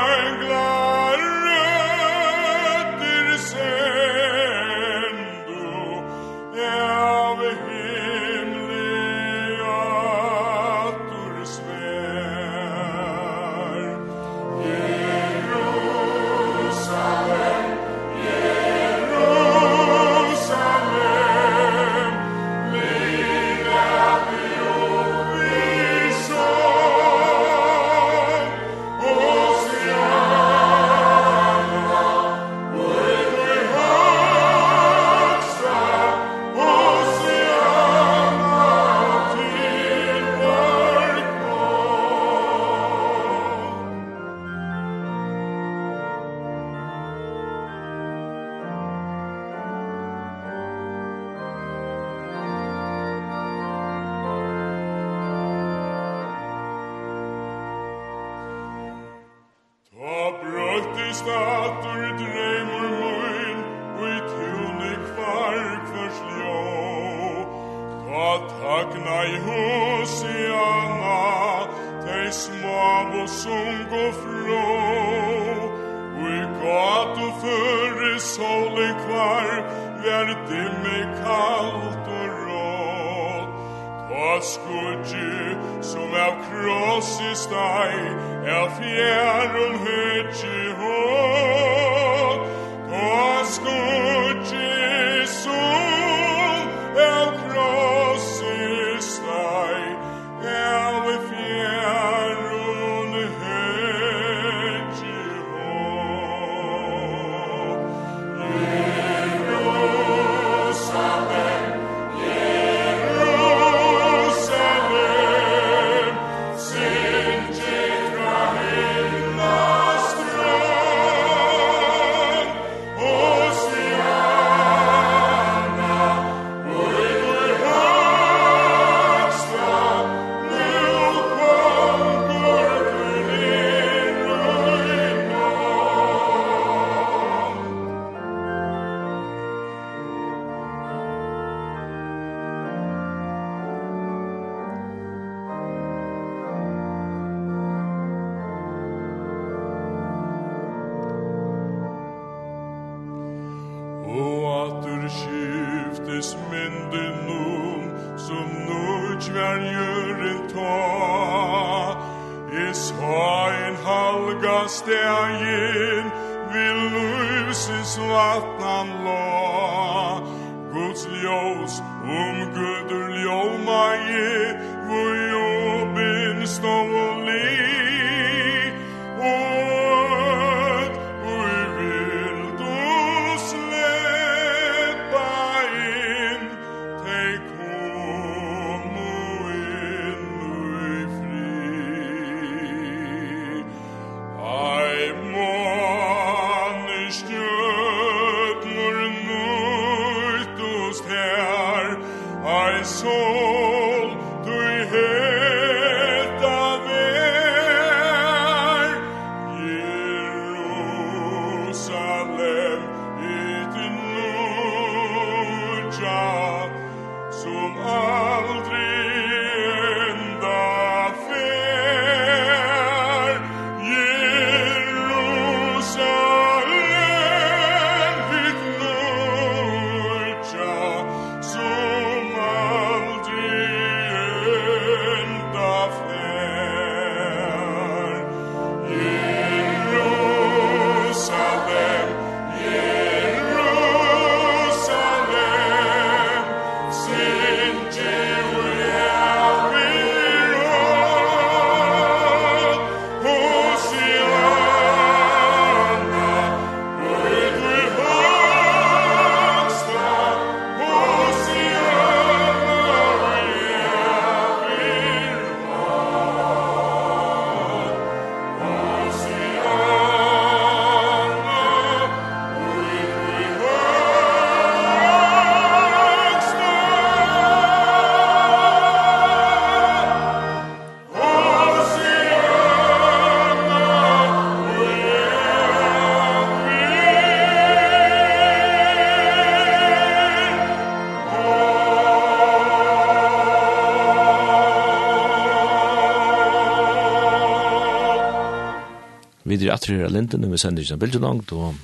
vi er atri her linden, vi sender ikke en bilde langt, og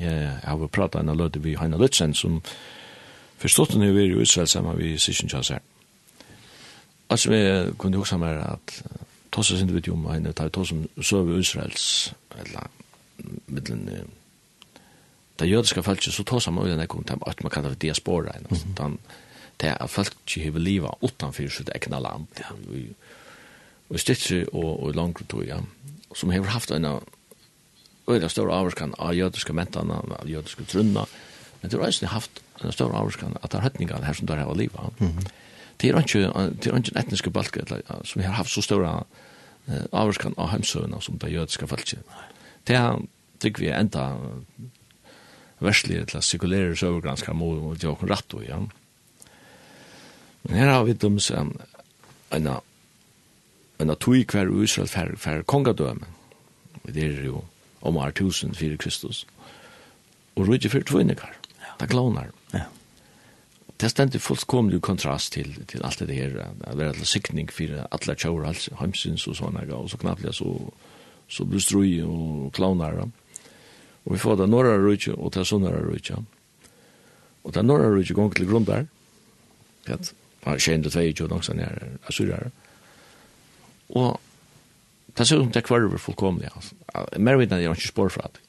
jeg har pratet en av løte vi Heina Lutzen, som forstått nu vi er i Israel sammen vi Sishin Chas her. Altså vi kunne jo sammen her at tossa sin video om Heina, ta tossa i Israels, eller middelen det jødiske feltet, så tossa man øyne kom til at man kallar diaspora, den det er folk ikke har livet utenfor sitt egna land, og i styrtse og, og langt tog, ja som har haft en øyla stor avvarskan av jødiske mentana, av jødiske trunna, men det har eisen haft en stor avvarskan at det er høtningar her som der har livet. Det er ikke, Det er ikke en etnisk balke som har haft så stor avvarskan av heimsøvna som det jødiske falske. Det er trygg vi enda verslig til sekulære søvergranskar mot Jokon Ratto, ja. Men her har vi døms en en tog hver Israel fer, fer kongadømen. Det er jo om år 1000 fyrir Kristus. Og rydde fyrir tvinnikar. Ja. Det klonar. Ja. Det stendt i fullkomlig kontrast til, til alt det her. Det er alle sikning fyrir alle tjaur, heimsyns og sånne, og så knappliga så, så brustrui og klonar. Og vi får det norra rydde og det sunnara rydde. Og det norra rydde gong til grundar. Ja, 22 og noksan er assyrare. Og det ser ut som det kvarver fullkomlig. Mer vet er ikke spår fra det.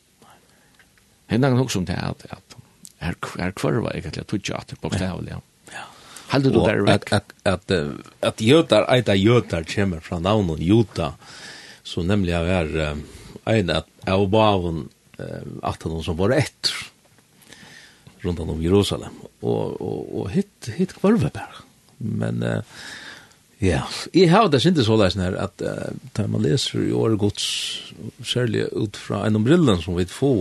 Henne kan også om det at, at her, her kvarver egentlig tutsi at det bokstavlig. Ja. Halde du der vekk? At, at, at, at jøtar, eita jøtar kommer fra navnet jota, så nemlig av er ein at av bavun at han som var etter rundt om Jerusalem. Og, og, og hitt, hitt kvarver bare. Men uh, Ja, jeg har det ikke så leis her, at uh, da man leser i året gods, særlig ut fra en omrillen som vi få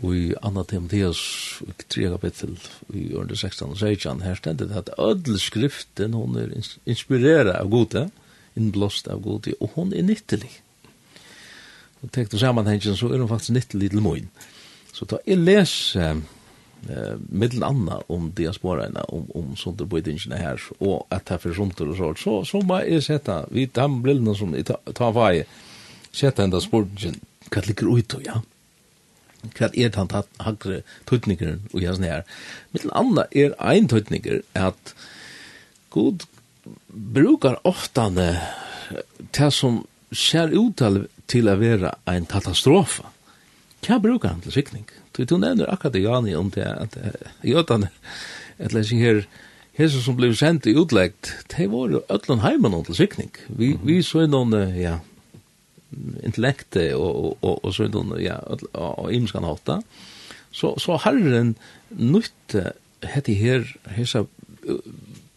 i Anna Timotheus i 3 kapittel i året 16 og 16 her stendet at ødel skriften hun er inspireret av gode innblåst av gode og hun er nyttelig og tenk til sammenhengen, så er hun faktisk nyttelig til moin så da jeg leser eh mellan anna om diasporerna om om sånt på det här och att ta för sånt och så så så man är sätta vi tam brillorna som ta vaj sätta ända sporten kan ligga ut ja kvart er tant hagre tutniker og jasn her. Mittel anna er ein tutniker at god brukar ofta det som ser ut til å være en katastrofe. Hva brukar han til sikning? Du, du nevner akkurat det Jani om det at jødane, et lesi her, hese som blev sendt i utleggt, de var jo ötlun heimann til sikning. Vi, vi så noen, ja, intellekte og, og, og, så noen, ja, og imskan hatta. Så, så herren nytte hette her, hese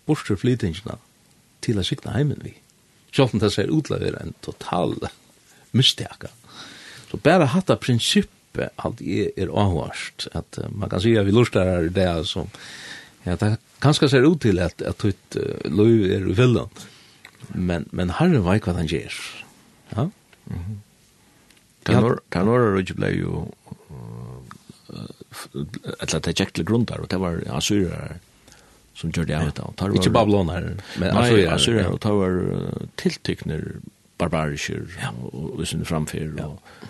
borster flytingsna til a sikna heimen vi. Sjolten det ser utlegger en total mistaka. Så bare hatt av prinsippet at jeg er avhørst, at uh, man kan si at vi lustar her det som, ja, det kanskje ser ut til at, at ut uh, løy er i uvillan, men, men herren vet hva han gjør, ja. Mm -hmm. Kan åra rujt blei jo, eller det gikk til grunn der, og det var assyrer som gjør det av det. Var, Ikke babloner, men assyrer. Nei, assyrer, og det var tiltykner barbarisker ja. og, og, og, og, framfyr. og, og,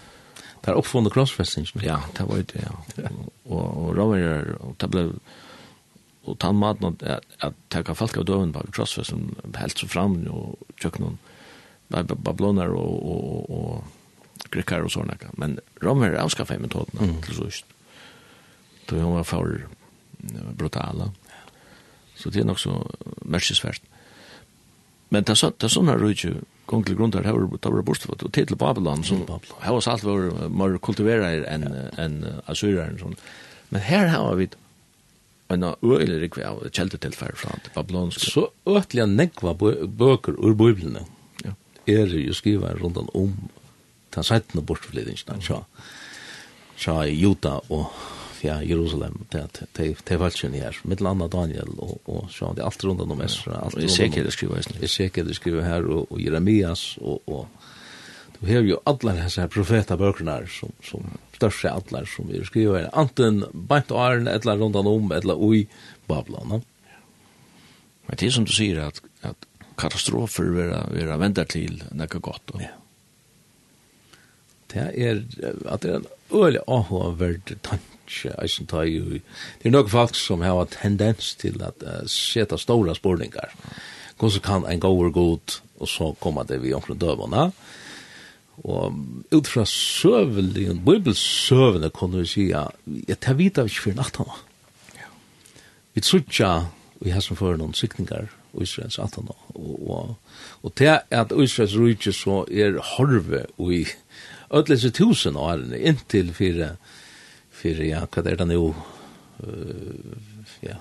Det er oppfunnet krossfestingen. Ja, det var det, ja. og og romer, og det ble og tann maten at at taka folk av døven på krossfest som helt så fram og kjøkken bablonar og og og grekkar og såna men romer avskaffade metoden mm. til sist. Då hon var for för brutala. Så det er nok så märkesvärt. Men det är sådana rujtju gong til grunn her ta var det bostad, og til til Babylon som her var alt var mer kultiverer enn en Assyrer, sånn men her har vi en øyelig rikve av kjelder fra det babylonske. Babylon så øtliga negva bøker ur biblene ja. er jo skriva rundt om den sættene bortflydingsna tja tja juta og ja, Jerusalem, det er valgkjønne her, mitt landa Daniel, og, og så det er alt rundt om Esra, alt rundt om Ezekiel skriver her, Ezekiel skriver her, og, og Jeremias, og, og du har jo alle disse profetabøkene som, som største alle som vi skriver her, anten bant og æren, eller rundt om, eller ui, Babylon. Men det er som du sier, at, at katastrofer vil være vendar til nekka gott. Og, ja det er at det er en øyelig avhåverd tanke, eisen tar jo, det er noen folk som har tendens til at uh, seta stora spurningar, hvordan kan en gåver god, og så kommer det vi omkring døvene, og ut fra søvelig, bibelsøvende kunne vi sija, jeg tar vita vi ikke for nattana. Ja. Vi trutja, vi har som fyrir noen sikningar, Israels 18 og, og, og til at Israels rujtje så er horve og i ödlese tusen årene, inntil fire, fire, ja, hva er det nå, uh, ja,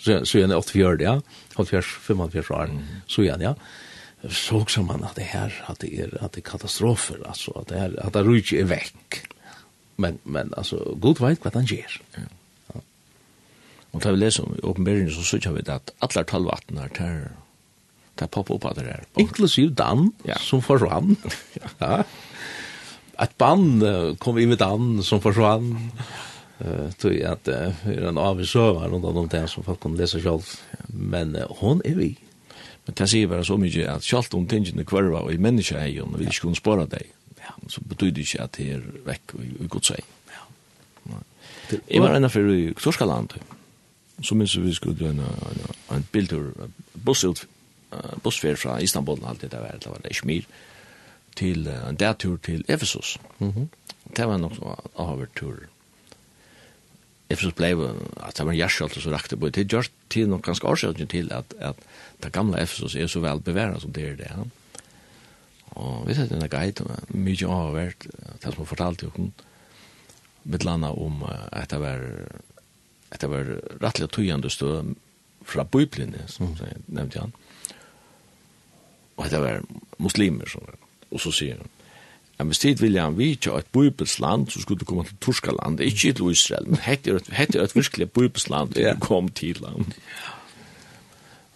så, så gjerne 84, ja, 84, 85 år, så gjerne, ja, så også man at det her, at det er, at det er katastrofer, altså, at det her, at det rydde er vekk, men, men, altså, god veit hva han gjør. Ja. Og da vi leser om åpenberingen, så sykjer vi det at alle talvattene er terror, det popper opp av det her. Inklusive Dan, ja. som försvann ja ett band kom in med an som försvann. Eh tror jag att det är en avsövar runt om det som folk kan läsa själv. Men hon är vi. Man kan se bara så mycket att hon om tingen kvarva och i människa är ju vi skulle spara dig. Ja, så betyder det att det är veck och gott sig. Ja. Jag var ena för i Torskaland. Så minns vi skulle en en bildur buss ut bussfär från Istanbul allt det där var det var Schmir. Mm til en dagtur til Efesus. Mhm. Det var nok så ha tur. Efesus ble at det var en og så rakte på. Det gjør til noe ganske årsøkning til at, at det gamle Efesus er så vel beværet som det er det. Ja. Og vi sette en guide, mye av har det som fortalte jo hun, med landa om at det var, at det var rettelig att tøyende stå fra bøyblinde, som mm. nevnte han. Og at det var muslimer som var Og så sier han, Ja, hvis tid vil han vitja et bøybelsland, så skulle du komme til Torskaland, ikke til Israel, men hette er et, hette er et virkelig bøybelsland til du kom til land.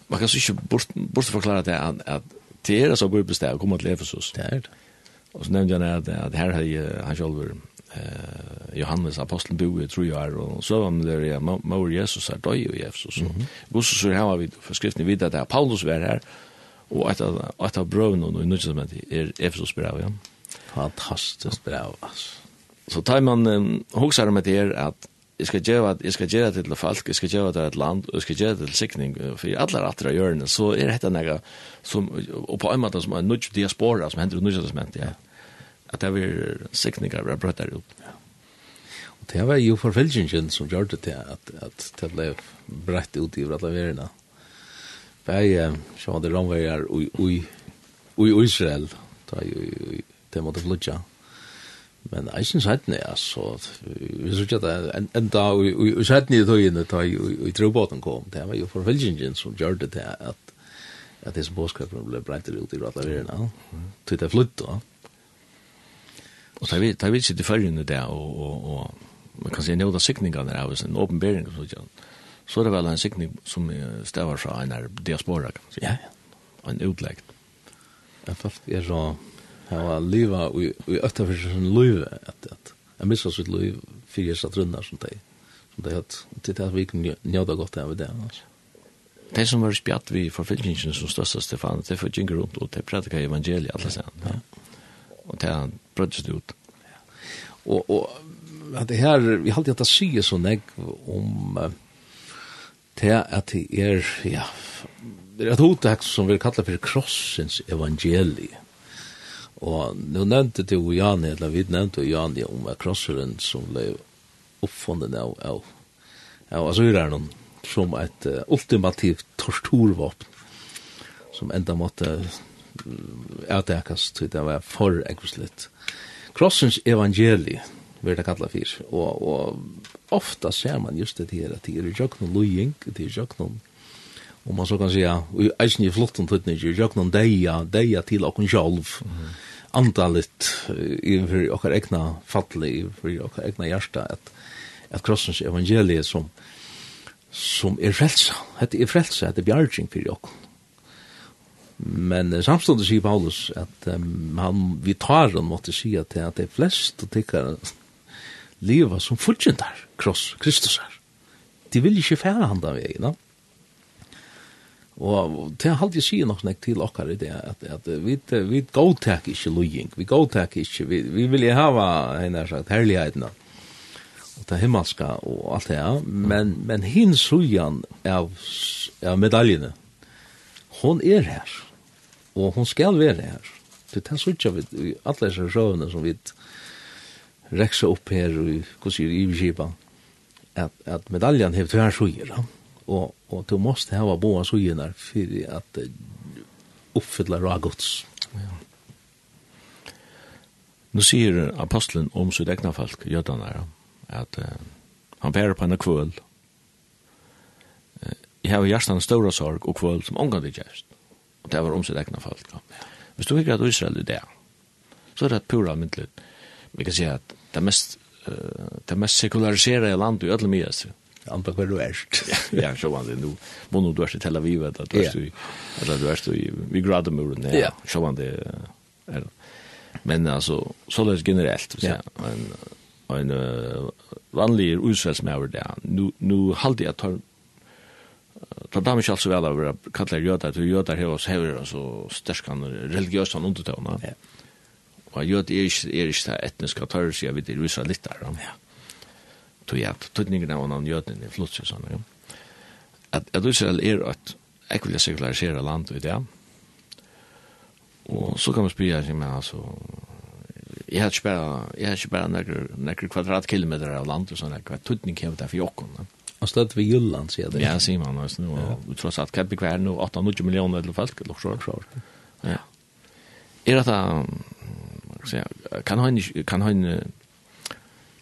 Man kan så ikke bort, bortforklare det at, at det er altså bøybelsdag å komme til Efesus. Det er det. Og så nevnte han at, at her har han selv eh, Johannes apostelen bo i tror og så var han der, ja, Maur Jesus er døy i Efesus. Mm -hmm. Og så har vi for skriften vidt at Paulus var her, og et av, et av brøvene i nødvendig er Efesos brev, ja. Fantastisk brev, altså. Så tar man um, hoksar med det er at jeg skal gjøre, jeg skal gjøre det til folk, jeg skal gjøre det til et land, og jeg skal gjøre det til sikning, for i alle rette hjørne, så er dette noe som, og på en måte som er nødt diaspora, som hender i nødvendig, ja. At det er sikninger, vi har brøtt der ut. Ja. Og det var jo forfølgingen som gjør det til at, at det ble brett ut i alle verden. Ja bæje sjá de romvejar ui i ui Israel da ui te mot flutja men i sin sætne altså vi synes søkja ta enda i ui i tøyene, da ui ui trobåten kom det var jo forfølgingen som gjør det til at at disse båskapene ble brentet ut i ratla verena til det flytta. da og ta vi ta vi sitte i følgende der og og og man kan si, nøyda sikningarna av en åpenbering og sånt så er det vel en sikning som stavar fra en her diaspora, kan man si. Ja, ja. En utlegg. Jeg følte jeg så, jeg var liva, og jeg øtta for sin liv, at, at jeg missa sitt liv, fyrir jeg satt rundar som det som Det hatt, til at vi kan njøda godt av det, altså. Det som var spjatt vi forfylkingen som største Stefan, de får gjenker rundt, og de predikar evangeliet alle sen. Ja. Og det er brødst ut. Ja. Og, og at det her, vi halte at det sier så negg om, uh, det at det er, ja, det er et hotekst som vi kallar for krossens evangelie. Og nå nevnte du og Jani, eller vi nevnte jo Jani om krosseren som ble oppfunnet av, av, av asyreren som et uh, ultimativt torturvåpen som enda måtte avdekas til det var for ekvislitt. Krossens evangelie, vil det kalla fyr, og, og ofta ser man just det här att det är jöknon lojing, det är jöknon om man så kan säga, i eisen i flottan tøtning, i jöknon deia, deia til okkon sjálf, mm. andalit inför okkar egna falli, inför okkar egna hjärsta, at, at krossens evangelie som, som er frelsa, det er frelsa, det er bjarging fyrir okkon. Men samståndet sier Paulus at um, han, vi tar han måtte si at, at flest og tykkar leva som fullkjentar kross Kristus her. De vil ikke fære han da veien, da. Og det har alltid sier nok nek til okkar i det, at, at vi, vi godtek ikke lojing, vi godtek ikke, vi, vi vil jo hava, henne har sagt, herligheten da, og det himmelska og alt det, ja. men, men hin sujan av, av medaljene, hon er her, og hon skal være her. Det er sutja vi, vi alle disse sjøvene som vi reksa opp her, og hvordan sier i Kipa, at, at medaljan har tvær suger, og, og du måste hava boa sugerna fyrir at uppfylla ragots. Ja. Nu sier apostlen om sitt egna folk, jødene, at uh, han bærer på henne kvöl. Uh, jeg har hjertan stora sorg og kvöl som omgang det gjerst. Og det var om sitt egna folk. Ja. Hvis du ikke at Israel er det, så er det pura myndelig. Vi kan si at det mest det mest sekulariserade landet i ødelig mye. Anta hver du erst. ja, så var det nu. Vonu du erst i Tel Aviv, eller du erst i, eller du erst i, vi grader muren, ja, så var det, er, men altså, så det generelt, ja. en, en uh, vanlig utsvetsmæver det, nu, nu halde jeg tar, Ta dam ikke altså vel av å kalle jøder til jøder har og så hever så stersk han religiøst han undertøvna. Ja. Og jød er ikke, er ikke det etniske tørre, sier vi til rusa litt der. Ja. Tog jeg at tøtningen av noen jøden er flott, sier sånn. Ja. At, at Israel er et ekvillig sekularisere land i det. Og så kan man spyrja seg med, altså, jeg har ikke bare, jeg har ikke bare nekker, nekker kvadratkilometer av land og sånn, hva tøtning hever det for jokken. Ja. Og slett ved Jylland, sier det. Ja, sier man altså, nu, Og ja. tross alt, hva er det nå 8-90 millioner eller folk, eller så. Ja. Er det Så kan han kan han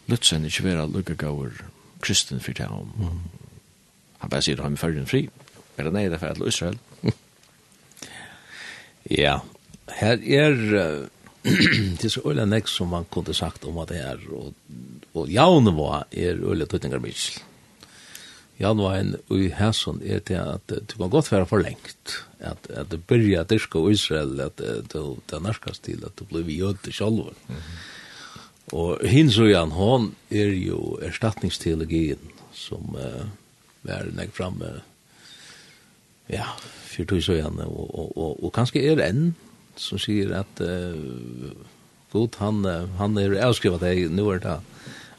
lutsen ikke være lukka gaur kristen for det om. Han bare sier han er fri. Er det nei det er for Israel? Ja, her er det er så øyla nek som man kunne sagt om at det er og, og jaunivå er øyla tøytingar mykje januaren og i hæsson er til at du kan godt være forlengt, at, at du byrja at dyrka og Israel, at du det narskast til at du blir vi jød til sjolv. Mm -hmm. Og hins og Jan, hon er jo erstatningsteologien som uh, er nek framme, ja, fyrt og Jan, og, og, og, og kanskje er enn som sier at uh, god, han, han er avskrivet deg, nu er det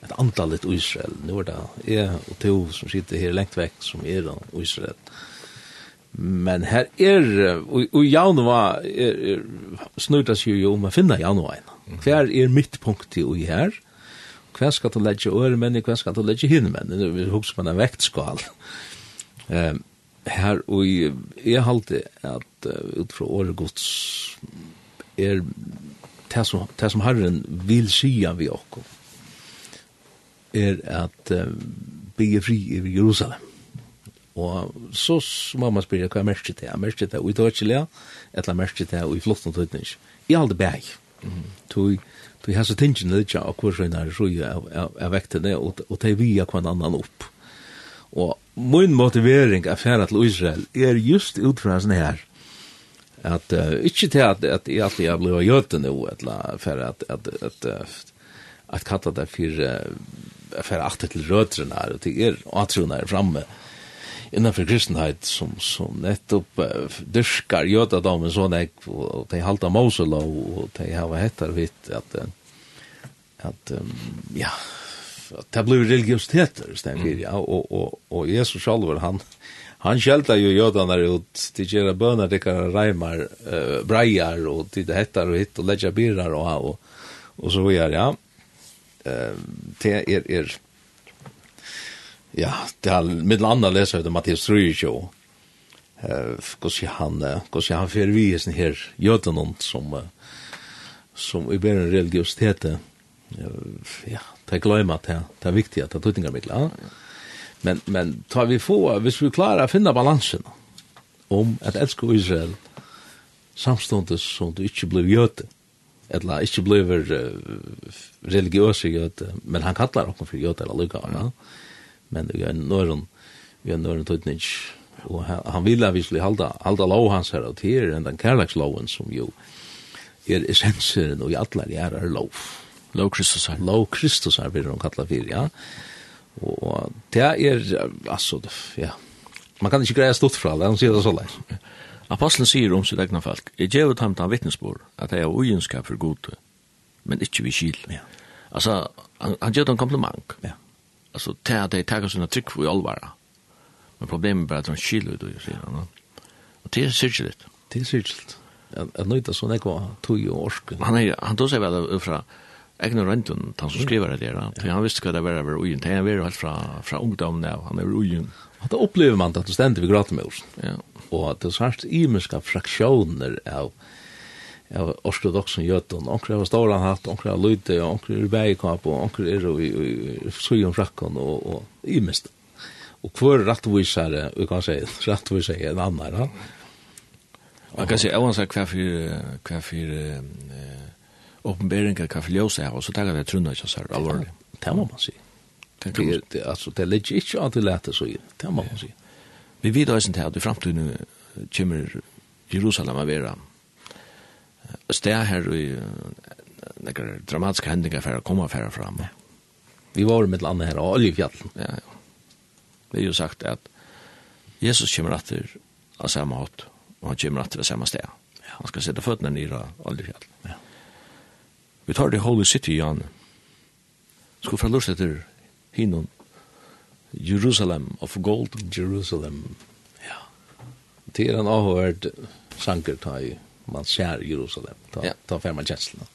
et antall i Israel. Nå er det jeg og to som sitter her lengt vekk som er i Israel. Men her er, og, og Janua er, er, snurtas jo jo om å finne Janua en. Hver er mitt punkt i her? Hver skal du legge øre øremenn, hver skal du legge hinne hinnemenn? Vi husker man en vektskal. Um, her, og jeg halte at uh, ut fra åregods er det som, det som Herren vil sija vi okkom er at uh, bygge fri i Jerusalem. Og så må man spørre hva er merket det? Er merket det i Deutschland, eller er merket det i flottene tøytning? I alle bæg. Tog Du har så tingen litt av hvor sånn er så jeg vekte det, og det er via hver annan opp. Og min motivering av færa til Israel er just utfra sånn her, at uh, ikke til at, at jeg alltid har blitt gjøte nå, eller for at, at, at, at, at kalla det for uh, at færa achter til rødrene her, og til er atrona her framme innanfor kristenhet som, som nettopp uh, dyrkar jødadomen sånn jeg, og de halta Mosela, og de hava hettar vitt at, at um, ja, at det blir religiositeter, stengt, ja, og, og, og Jesus sjálfur, han, han skjelta jo jødanar ut til gjerra bønar, det kan reimar, uh, breiar, og til det hettar og hitt, og ledja birrar og, og, og så vidare, ja eh det er, er ja, det er mitt andre leser ut det Mattias Rüjo. Eh, hvordan han, kus han fer vi i sin her jöten som som i bär en religiositet. Ja, det glömmer det. Det er viktig at det tuttingar mitt ja. Men men tar vi få, hvis vi klarar å finna balansen om at elsker Israel samståndes som du ikke blir jöte eller ikke blir uh, religiøse jøte, men han kallar okkur for jøte eller lukka, ja. men vi er nøren, vi er nøren tøytnig, og han, han vil avvislig halda, halda lov hans her og tider enn den kærleksloven som jo er essensen og i atler er er lov. Lov Kristus her. Lov Kristus her, vil han kalla for, ja. Og det er, altså, ja, man kan ikke greia stått fra det, han sier det så leis. Apostlen sier om sitt egna folk, jeg gjev ut ham til vittnesbord, at jeg er ugenskap for gode, men ikke vi kyl. Ja. Altså, han, han gjev ut en kompliment. Ja. Altså, til at jeg tager sånne trykk for i allvara. Men problemet er bare at han kyl ut, sier han. Og det er syrkjelig. Det er syrkjelig. Jeg nøyta sånn jeg var tog og orsk. Han, er, han tog seg vel fra egna rentun, han som skriver det der, for han visste hva det var over ugen, han var helt fra, fra ungdommen, han var ugen. Og da opplever man det at du stender vi gratis med oss. Ja, og det er svært imenska fraksjoner av av ortodoxen jötun. Onkra var stóran hatt, onkra var lydde, onkra er bergkap, og onkra er i sujon frakkon og, og imist. Og hver rattvisare, vi kan si, rattvisare er en annan. Ja? Man kan si, säga, jag hva for, hva for för åpenberingar, hva for ljøs er, og så tagar vi trunna ikke sær alvorlig. Det må man si. Det, alltså, det ligger ikke an til lete, så det må man säga. Vi vet også til at i fremtiden kommer Jerusalem å være sted her i nekker dramatiske hendinger for å komme fram. Ja. Vi var med landet her, og oljefjallen. Ja, ja. Det er jo sagt at Jesus kommer etter av samme hatt, og han kommer etter av samme sted. Ja. Han skal sette føttene ned av oljefjallen. Ja. Vi tar det Holy City, Jan. Skal fra lust etter hinnom Jerusalem of Gold. Jerusalem, ja. Det er en avhørt sanker ta i, man ser Jerusalem, ta, ja. ta fem av kjenslene.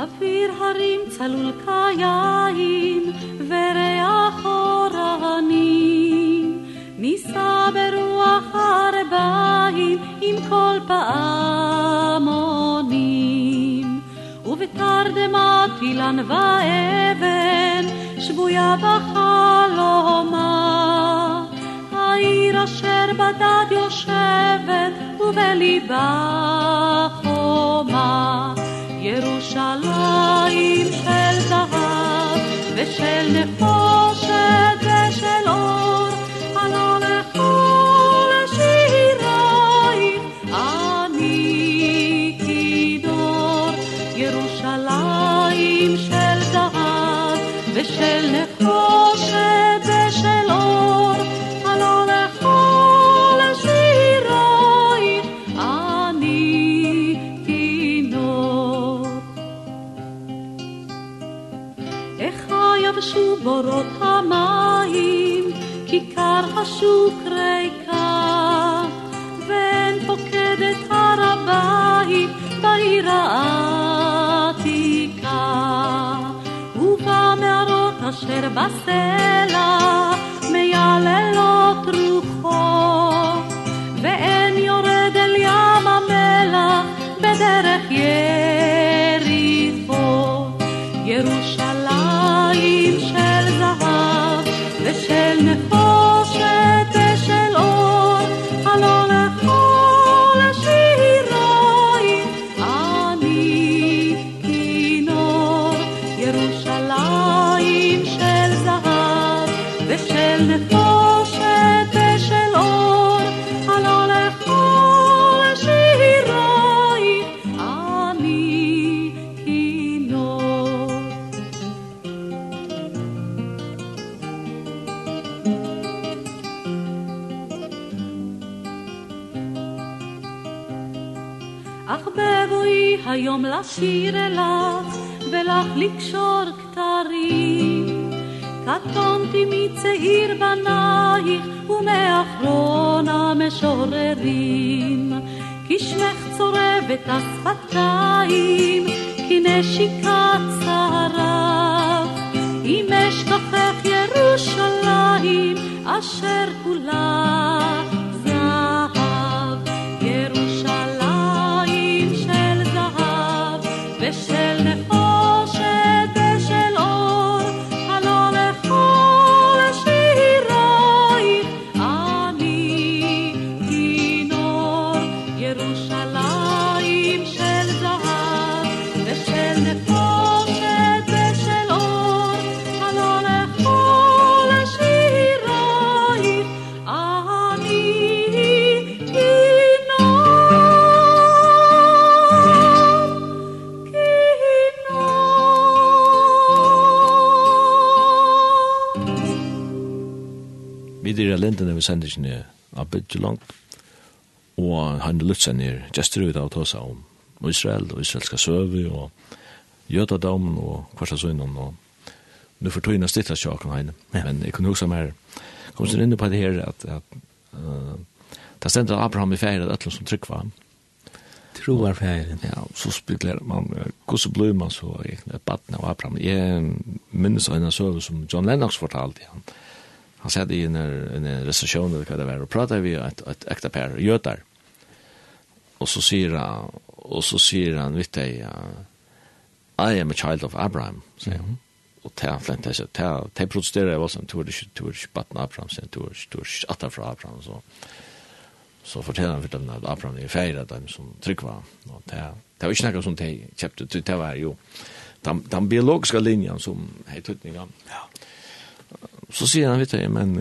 Afir هريم تلو الكايين ورد יישא ברוח הרביים עם כל פעמונים ובתרדמת אילן ואבן שבויה בחלומה העיר אשר בדד יושבת ובליבה חומה ירושלים של זהב ושל נחושת אשר בסלע מייללות רוחו ואין יורד אל ים המלח בדרך יריחו ירושלים של זהב ושל נחום אך בבואי היום לשיר אליו ולך לקשור כתרים קטונתי מצעיר בנייך ומאחרון המשוררים כי שמך צורב את השפתיים כי נשיקה צהריו אם אשכחך ירושלים אשר כולה linden over sendingen av Bidjelang, og han lytt seg ned gestur ut av Tosa om Israel, og israelska søvi, og jødadom, og kvarsa søgnen, og nu får tøyna stitta sjakon heine. Men jeg kunne huske mer, kom sin inn på det her, at, at uh, det stendet Abraham i feir, at ætlen som tryggva. Troar feir. Ja, så spekulerer man, hvordan blir man så, et baden av Abraham. Jeg minnes av en søve som John Lennox fortalte, han, ja han satt i en, en recension eller hva det var, og pratet vi et, et ekte per, jøtar. Og så sier han, og så sier han, vet jeg, I am a child of Abraham, sier han. Mm -hmm. Og det han flent, det protesterer jeg også, du er ikke, du er ikke baten Abraham, sier han, du er ikke, du er ikke atter fra Abraham, så så forteller han for dem at Abraham er feir av dem som trygg var. Og det, det var ikke noe som de kjøpte, det var jo den, den biologiske linjen som hei tøtninga. Ja så sier han vet jeg, men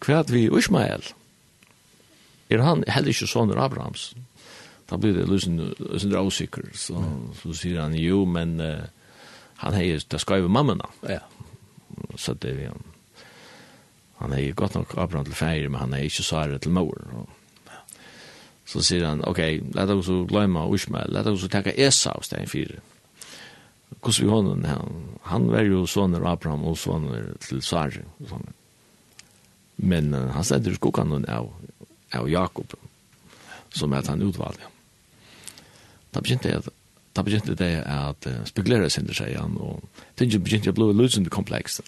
hva er vi Ishmael? Er han heller ikke sånn Abrahams? Da blir det løsende avsikker. Så, så sier han, jo, men uh, han heier, det skal jo mamma da. Ja. Så det er han. Han heier godt nok Abraham til feir, men han heier ikke Sara til mor. Og, så sier han, ok, let oss glemme Ishmael, let oss takke Esau, stein fire hos vi honom, han, han var jo soner Abraham og soner til Sari. Men uh, han stedde skokkanen av, av Jakob, som at han utvalgte. Da begynte jeg Da begynte det at uh, spekulere sin til seg igjen, og det begynte jeg å bli løsende kompleks.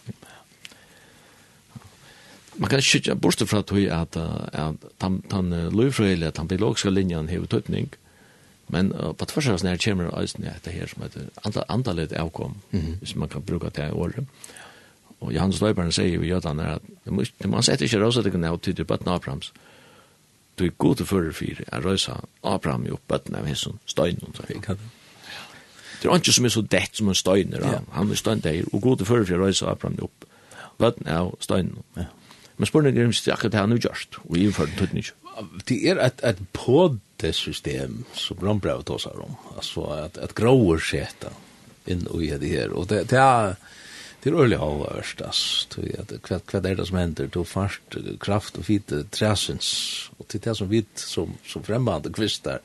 Man kan ikke bortstå fra tog at, at, at den løyfrøyelige, den biologiske linjen har tøtning, Men uh, på tvers av sånne her kommer det ja, her som heter andal, andalet avkom, mm -hmm. hvis man kan bruke det i året. Og Johannes Løyberen sier jo i gjør er at det må man setter ikke røysa det kunne av til bøtten Abrahams. Du er god til fører fire, er røysa Abraham jo bøtten av hessen, støynen. Det er ikke som er så dett som en støyner. Ja. Han er støyner, og god til fører fire røysa Abraham jo bøtten av støynen. Ja. Men spørsmålet er om det er akkurat det han har gjort, og i innført det ikke. Det er et, et det system som Brombrau tosar om. Alltså att, at gråer skjeta in och i det här. Och det, det är det är öliga avvärst. Alltså, Hva, hva är det som det Du fast kraft och fitte træsens. Och det det som vi som, som främmande kvistar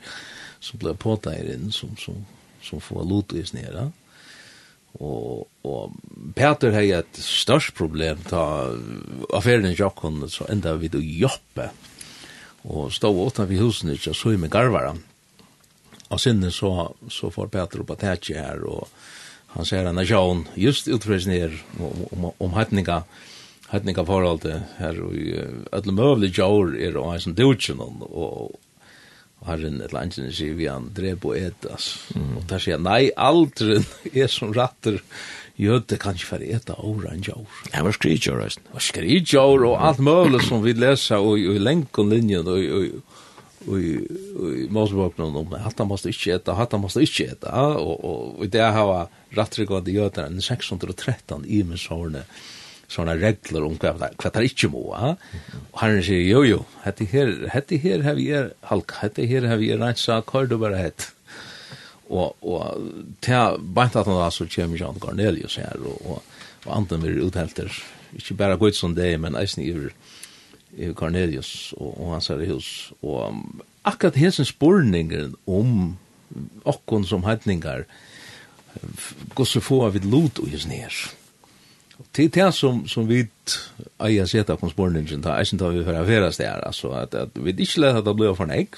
som blir påtager in som, som, som får lotvis nere. Og, og Peter har et størst problem ta affæren i Jokon, så enda vi då jobbet og stod åtta vid husen ikke, så med garvara. Og sinne så, så får Peter opp at hætje her, og han ser en nasjon just utfrøs ned om, om, om hætninga, hætninga forholdet her, og alle møvlig jaur er og en som dutjen, og, og har herren eller andre sier vi han drev på etas. Mm. Og der sier, han, nei, aldren er som ratter jøde kan ikke være et av året enn jord. Det var skridjord, resten. Og skridjord og alt mulig som vi leser og i lenken linjen og i Mosebøkene om at han måste ikke eta, at han måste ikke eta, og i det har rattryggande jøder enn 613 i min sårne sånne regler om hva hva tar ikke må. Ha? Og han sier jo jo, hette her hette her har vi er halka, hette her har vi er reitsa, hva er du bare hett og og ta bant at han så kjem Jean Cornelius her og og, og anten vil uthelter ikkje berre godt som det men eisen i i Cornelius og, og hans herre hus og um, akkurat hesen spurningen om okkon som hedningar så få av et lot og just nær til det som, som vi eier seta på spurningen ta eisen tar vi for affæra stær altså at, at vi ikke leta det blir for en egg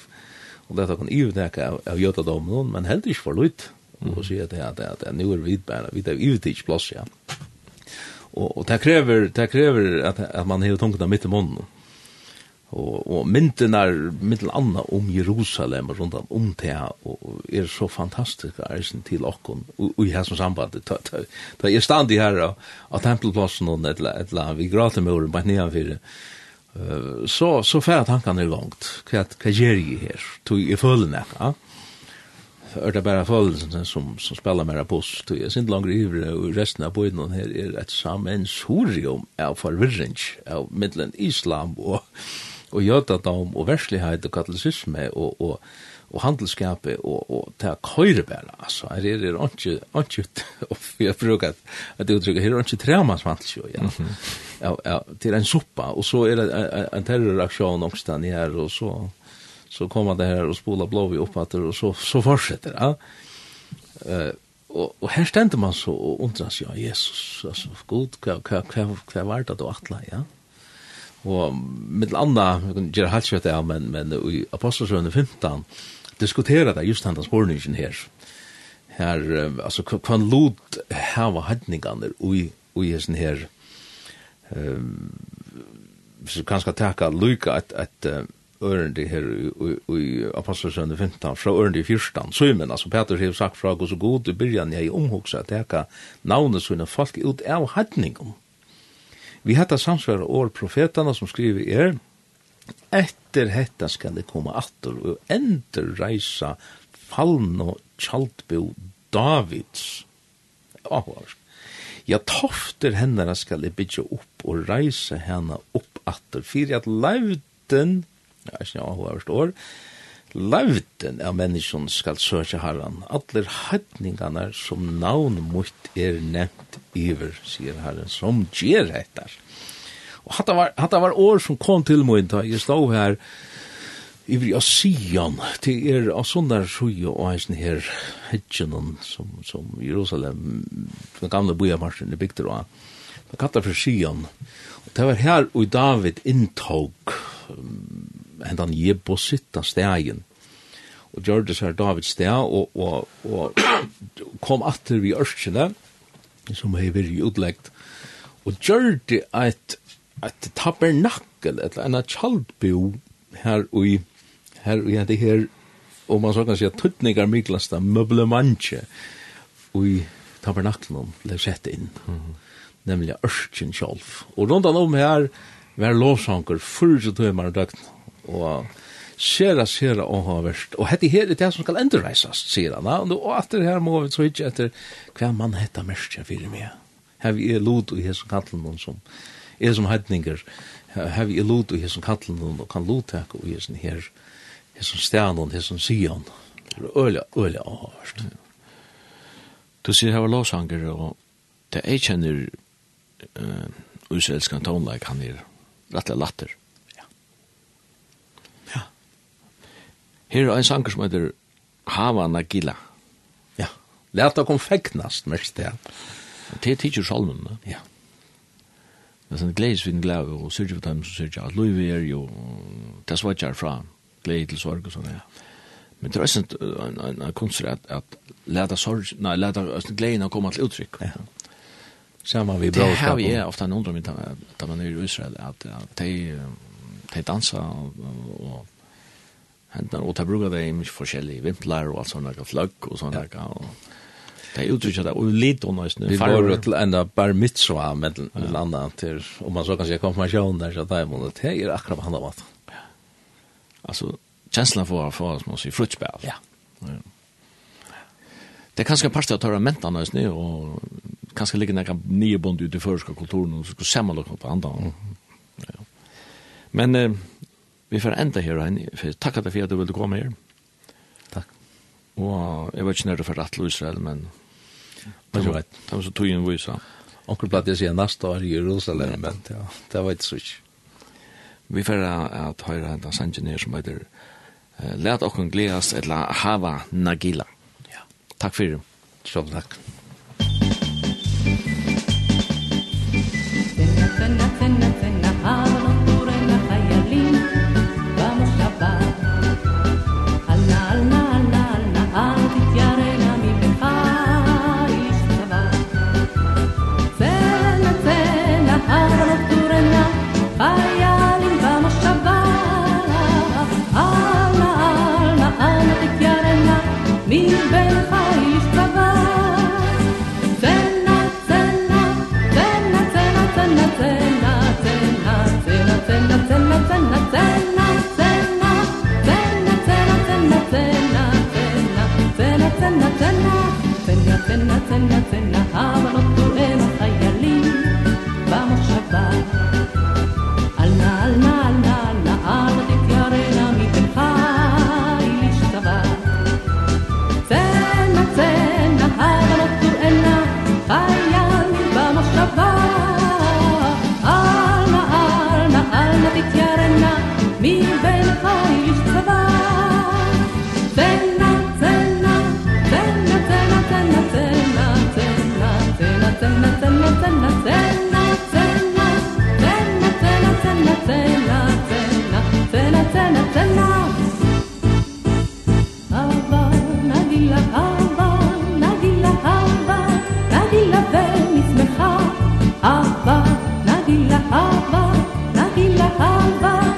og det kan ju det av, av jöta dem men helt inte för lut och så det att att nu är vi bara vi det ju det ja. Och och det kräver det kräver att att man har tankarna mitt i munnen och och myntenar mittel andra om Jerusalem och runt om det och är så fantastiska sin till Akkon och i här som samband ta ta är stand i här av tempelplatsen och ett ett vi gratemor på nedanför Så så färd tankarna långt. Vad vad gör ju här. Tog i fullen där. Ja. Är det bara fullen som som spelar mera buss till jag inte längre över och resten av boden här är ett sammensurium av förvirring av mellan islam och och jötadom och världslighet och katolicisme och och og handelskapet og, og ta køyre bare. altså, her er det ikke, ikke, og vi har brukt at det her er ikke tremanns vantelsjø, ja. Mm -hmm. ja, ja, til en soppa, og så er det en terroraksjon ångstan her, og så, så kommer det her og spoler blå vi opp at og så, så fortsetter, ja. Uh, og, og her stender man så og undras, ja, Jesus, altså, god, hva, hva, hva, hva var det du atla, ja? Og mitt landa, jeg kan gjøre halvkjøtt, ja, men, men i Apostelsøvende 15, diskutera det just hentas spårningen her. Her, altså, kvann lot hava hendningene ui, ui hessen her, um, så skal teka lyka et, et uh, ørende her i Apostelsønne 15, fra ørende i 14, så men, altså, Peter har sagt fra gos og god i byrjan, jeg omhugsa at teka navnet sine folk ut av hendningum. Vi hetta samsvara år profetarna som skriver er, etter hetta skal det komme atter og ender reisa fallen og kjaltbo Davids. Ahvar. Ja, tofter hennara skal jeg bygge opp og reise henne opp atter, for at lauten, ja, jeg hva ahvar står, lauten av menneskjon skal søke herren, atler hætningarna som navn mot er nevnt iver, sier herren, som gjør etter. Ja Og hatta var, hatta var år som kom til mig da jeg stod her i vi av Sion, til er av sånne sjø og eisen her hedgen som, som Jerusalem, den gamle bojamarsen i bygder og Det kallar for Sion. Og det var her og David inntog um, hendan Jebosita stegen og gjør det her David steg og, og, og kom atter vi ørkene som hei vært utleggt og gjør det et et tabernakel, et eller annet kjaldbo her i, her i det her, og man så kan si at tuttningar miklasta møblemantje i tabernaklen ble sett inn, mm -hmm. nemlig ørkjen kjolv. Og rundt om her var lovsanker fyrir tøymar og døgn, og sera sera og ha verst. Og hette her er det som skal endreisast, sier han. Og at det her må vi så ikke etter hva man hetta mest fyrir meg. Her vi er lot og hesson kallen noen som er som hedninger, hevi vi lot og her som kallen og kan lotak og hesson her, her som stjernon, her som sion. Det er øyla, øyla avhørst. Du sier her var lovsanger, og det jeg kjenner uh, uselskan tonleik, han er rettelig latter. Ja. Ja. Her er en sanger som heter Hava Nagila. Ja. Lært å konfektnast, mest det. Det er tidser salmen, ja. Ja. Men sen glädjes vi en glädje og syrje för dem som sörjer att lov er jo, det er svartjar fra, glädje til sorg og sånn, ja. Men det er också en, en, en konst at, at leta sorg, nej, läta glädjen komme til uttrykk. Ja. Samma vi bra. Det här vi er ofta en undrar mig att man er i Israel at, at de, de dansa, og, og händer og de brukar det i mycket forskjellige vimplar och allt sådana flögg og sånne, Ja. Och, Det är uttrycket där och lite onöjsnu. Vi var til enda bar mitzvah med en annan til, om man så kan säga konfirmation där så att det är det är akkurat vad handlar om. Alltså, känslan för för oss måste ju fruktspel. Ja. Det er kanske passar att höra mentan just nu og kanskje ligger några nye bond ute i förska kulturen og så skal ska samla på andra. Mm. Ja. Men eh, vi får enda her, ända här än för for at du ville komma här. Tack. Och jag vet inte när du rett til Israel men Men jag vet, det var så tog en visa. Onkel platt jag säger nästa år i Jerusalem, men ja, det var inte så. Vi får at høyre en sangen som heter Læt okken glädjas eller hava nagila. Ja. Takk för det. Så tack. ценна, ценна, хава. alvar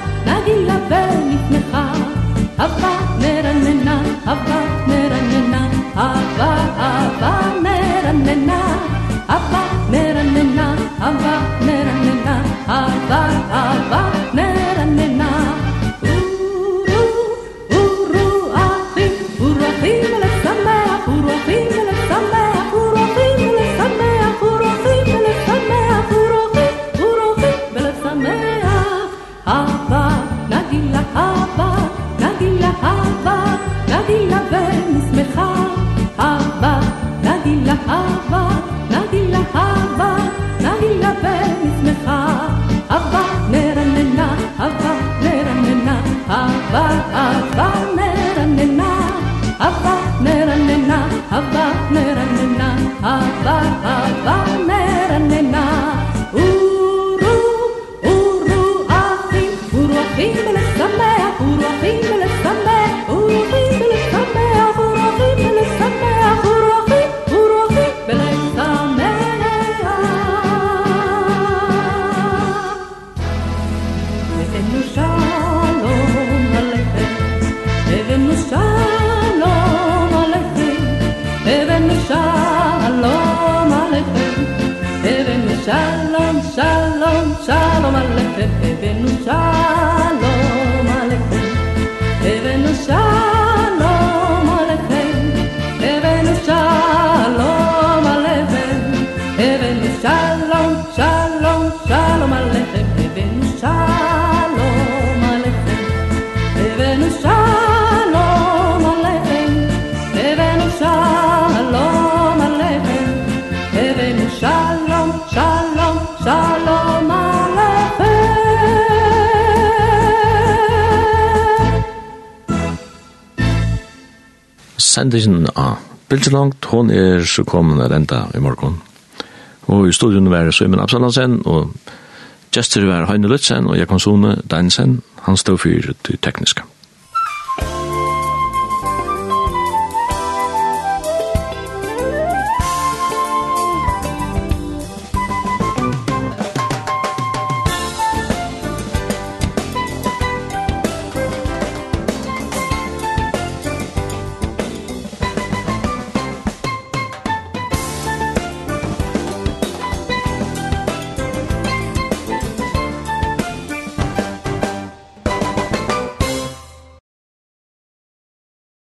Bilgelangt, hon er så kommet at enda i morgen. Og i studion var Søymen Absalansen, og gestur var Heine Lutzen og Jakon Sone Deinsen, han stod for det tekniske.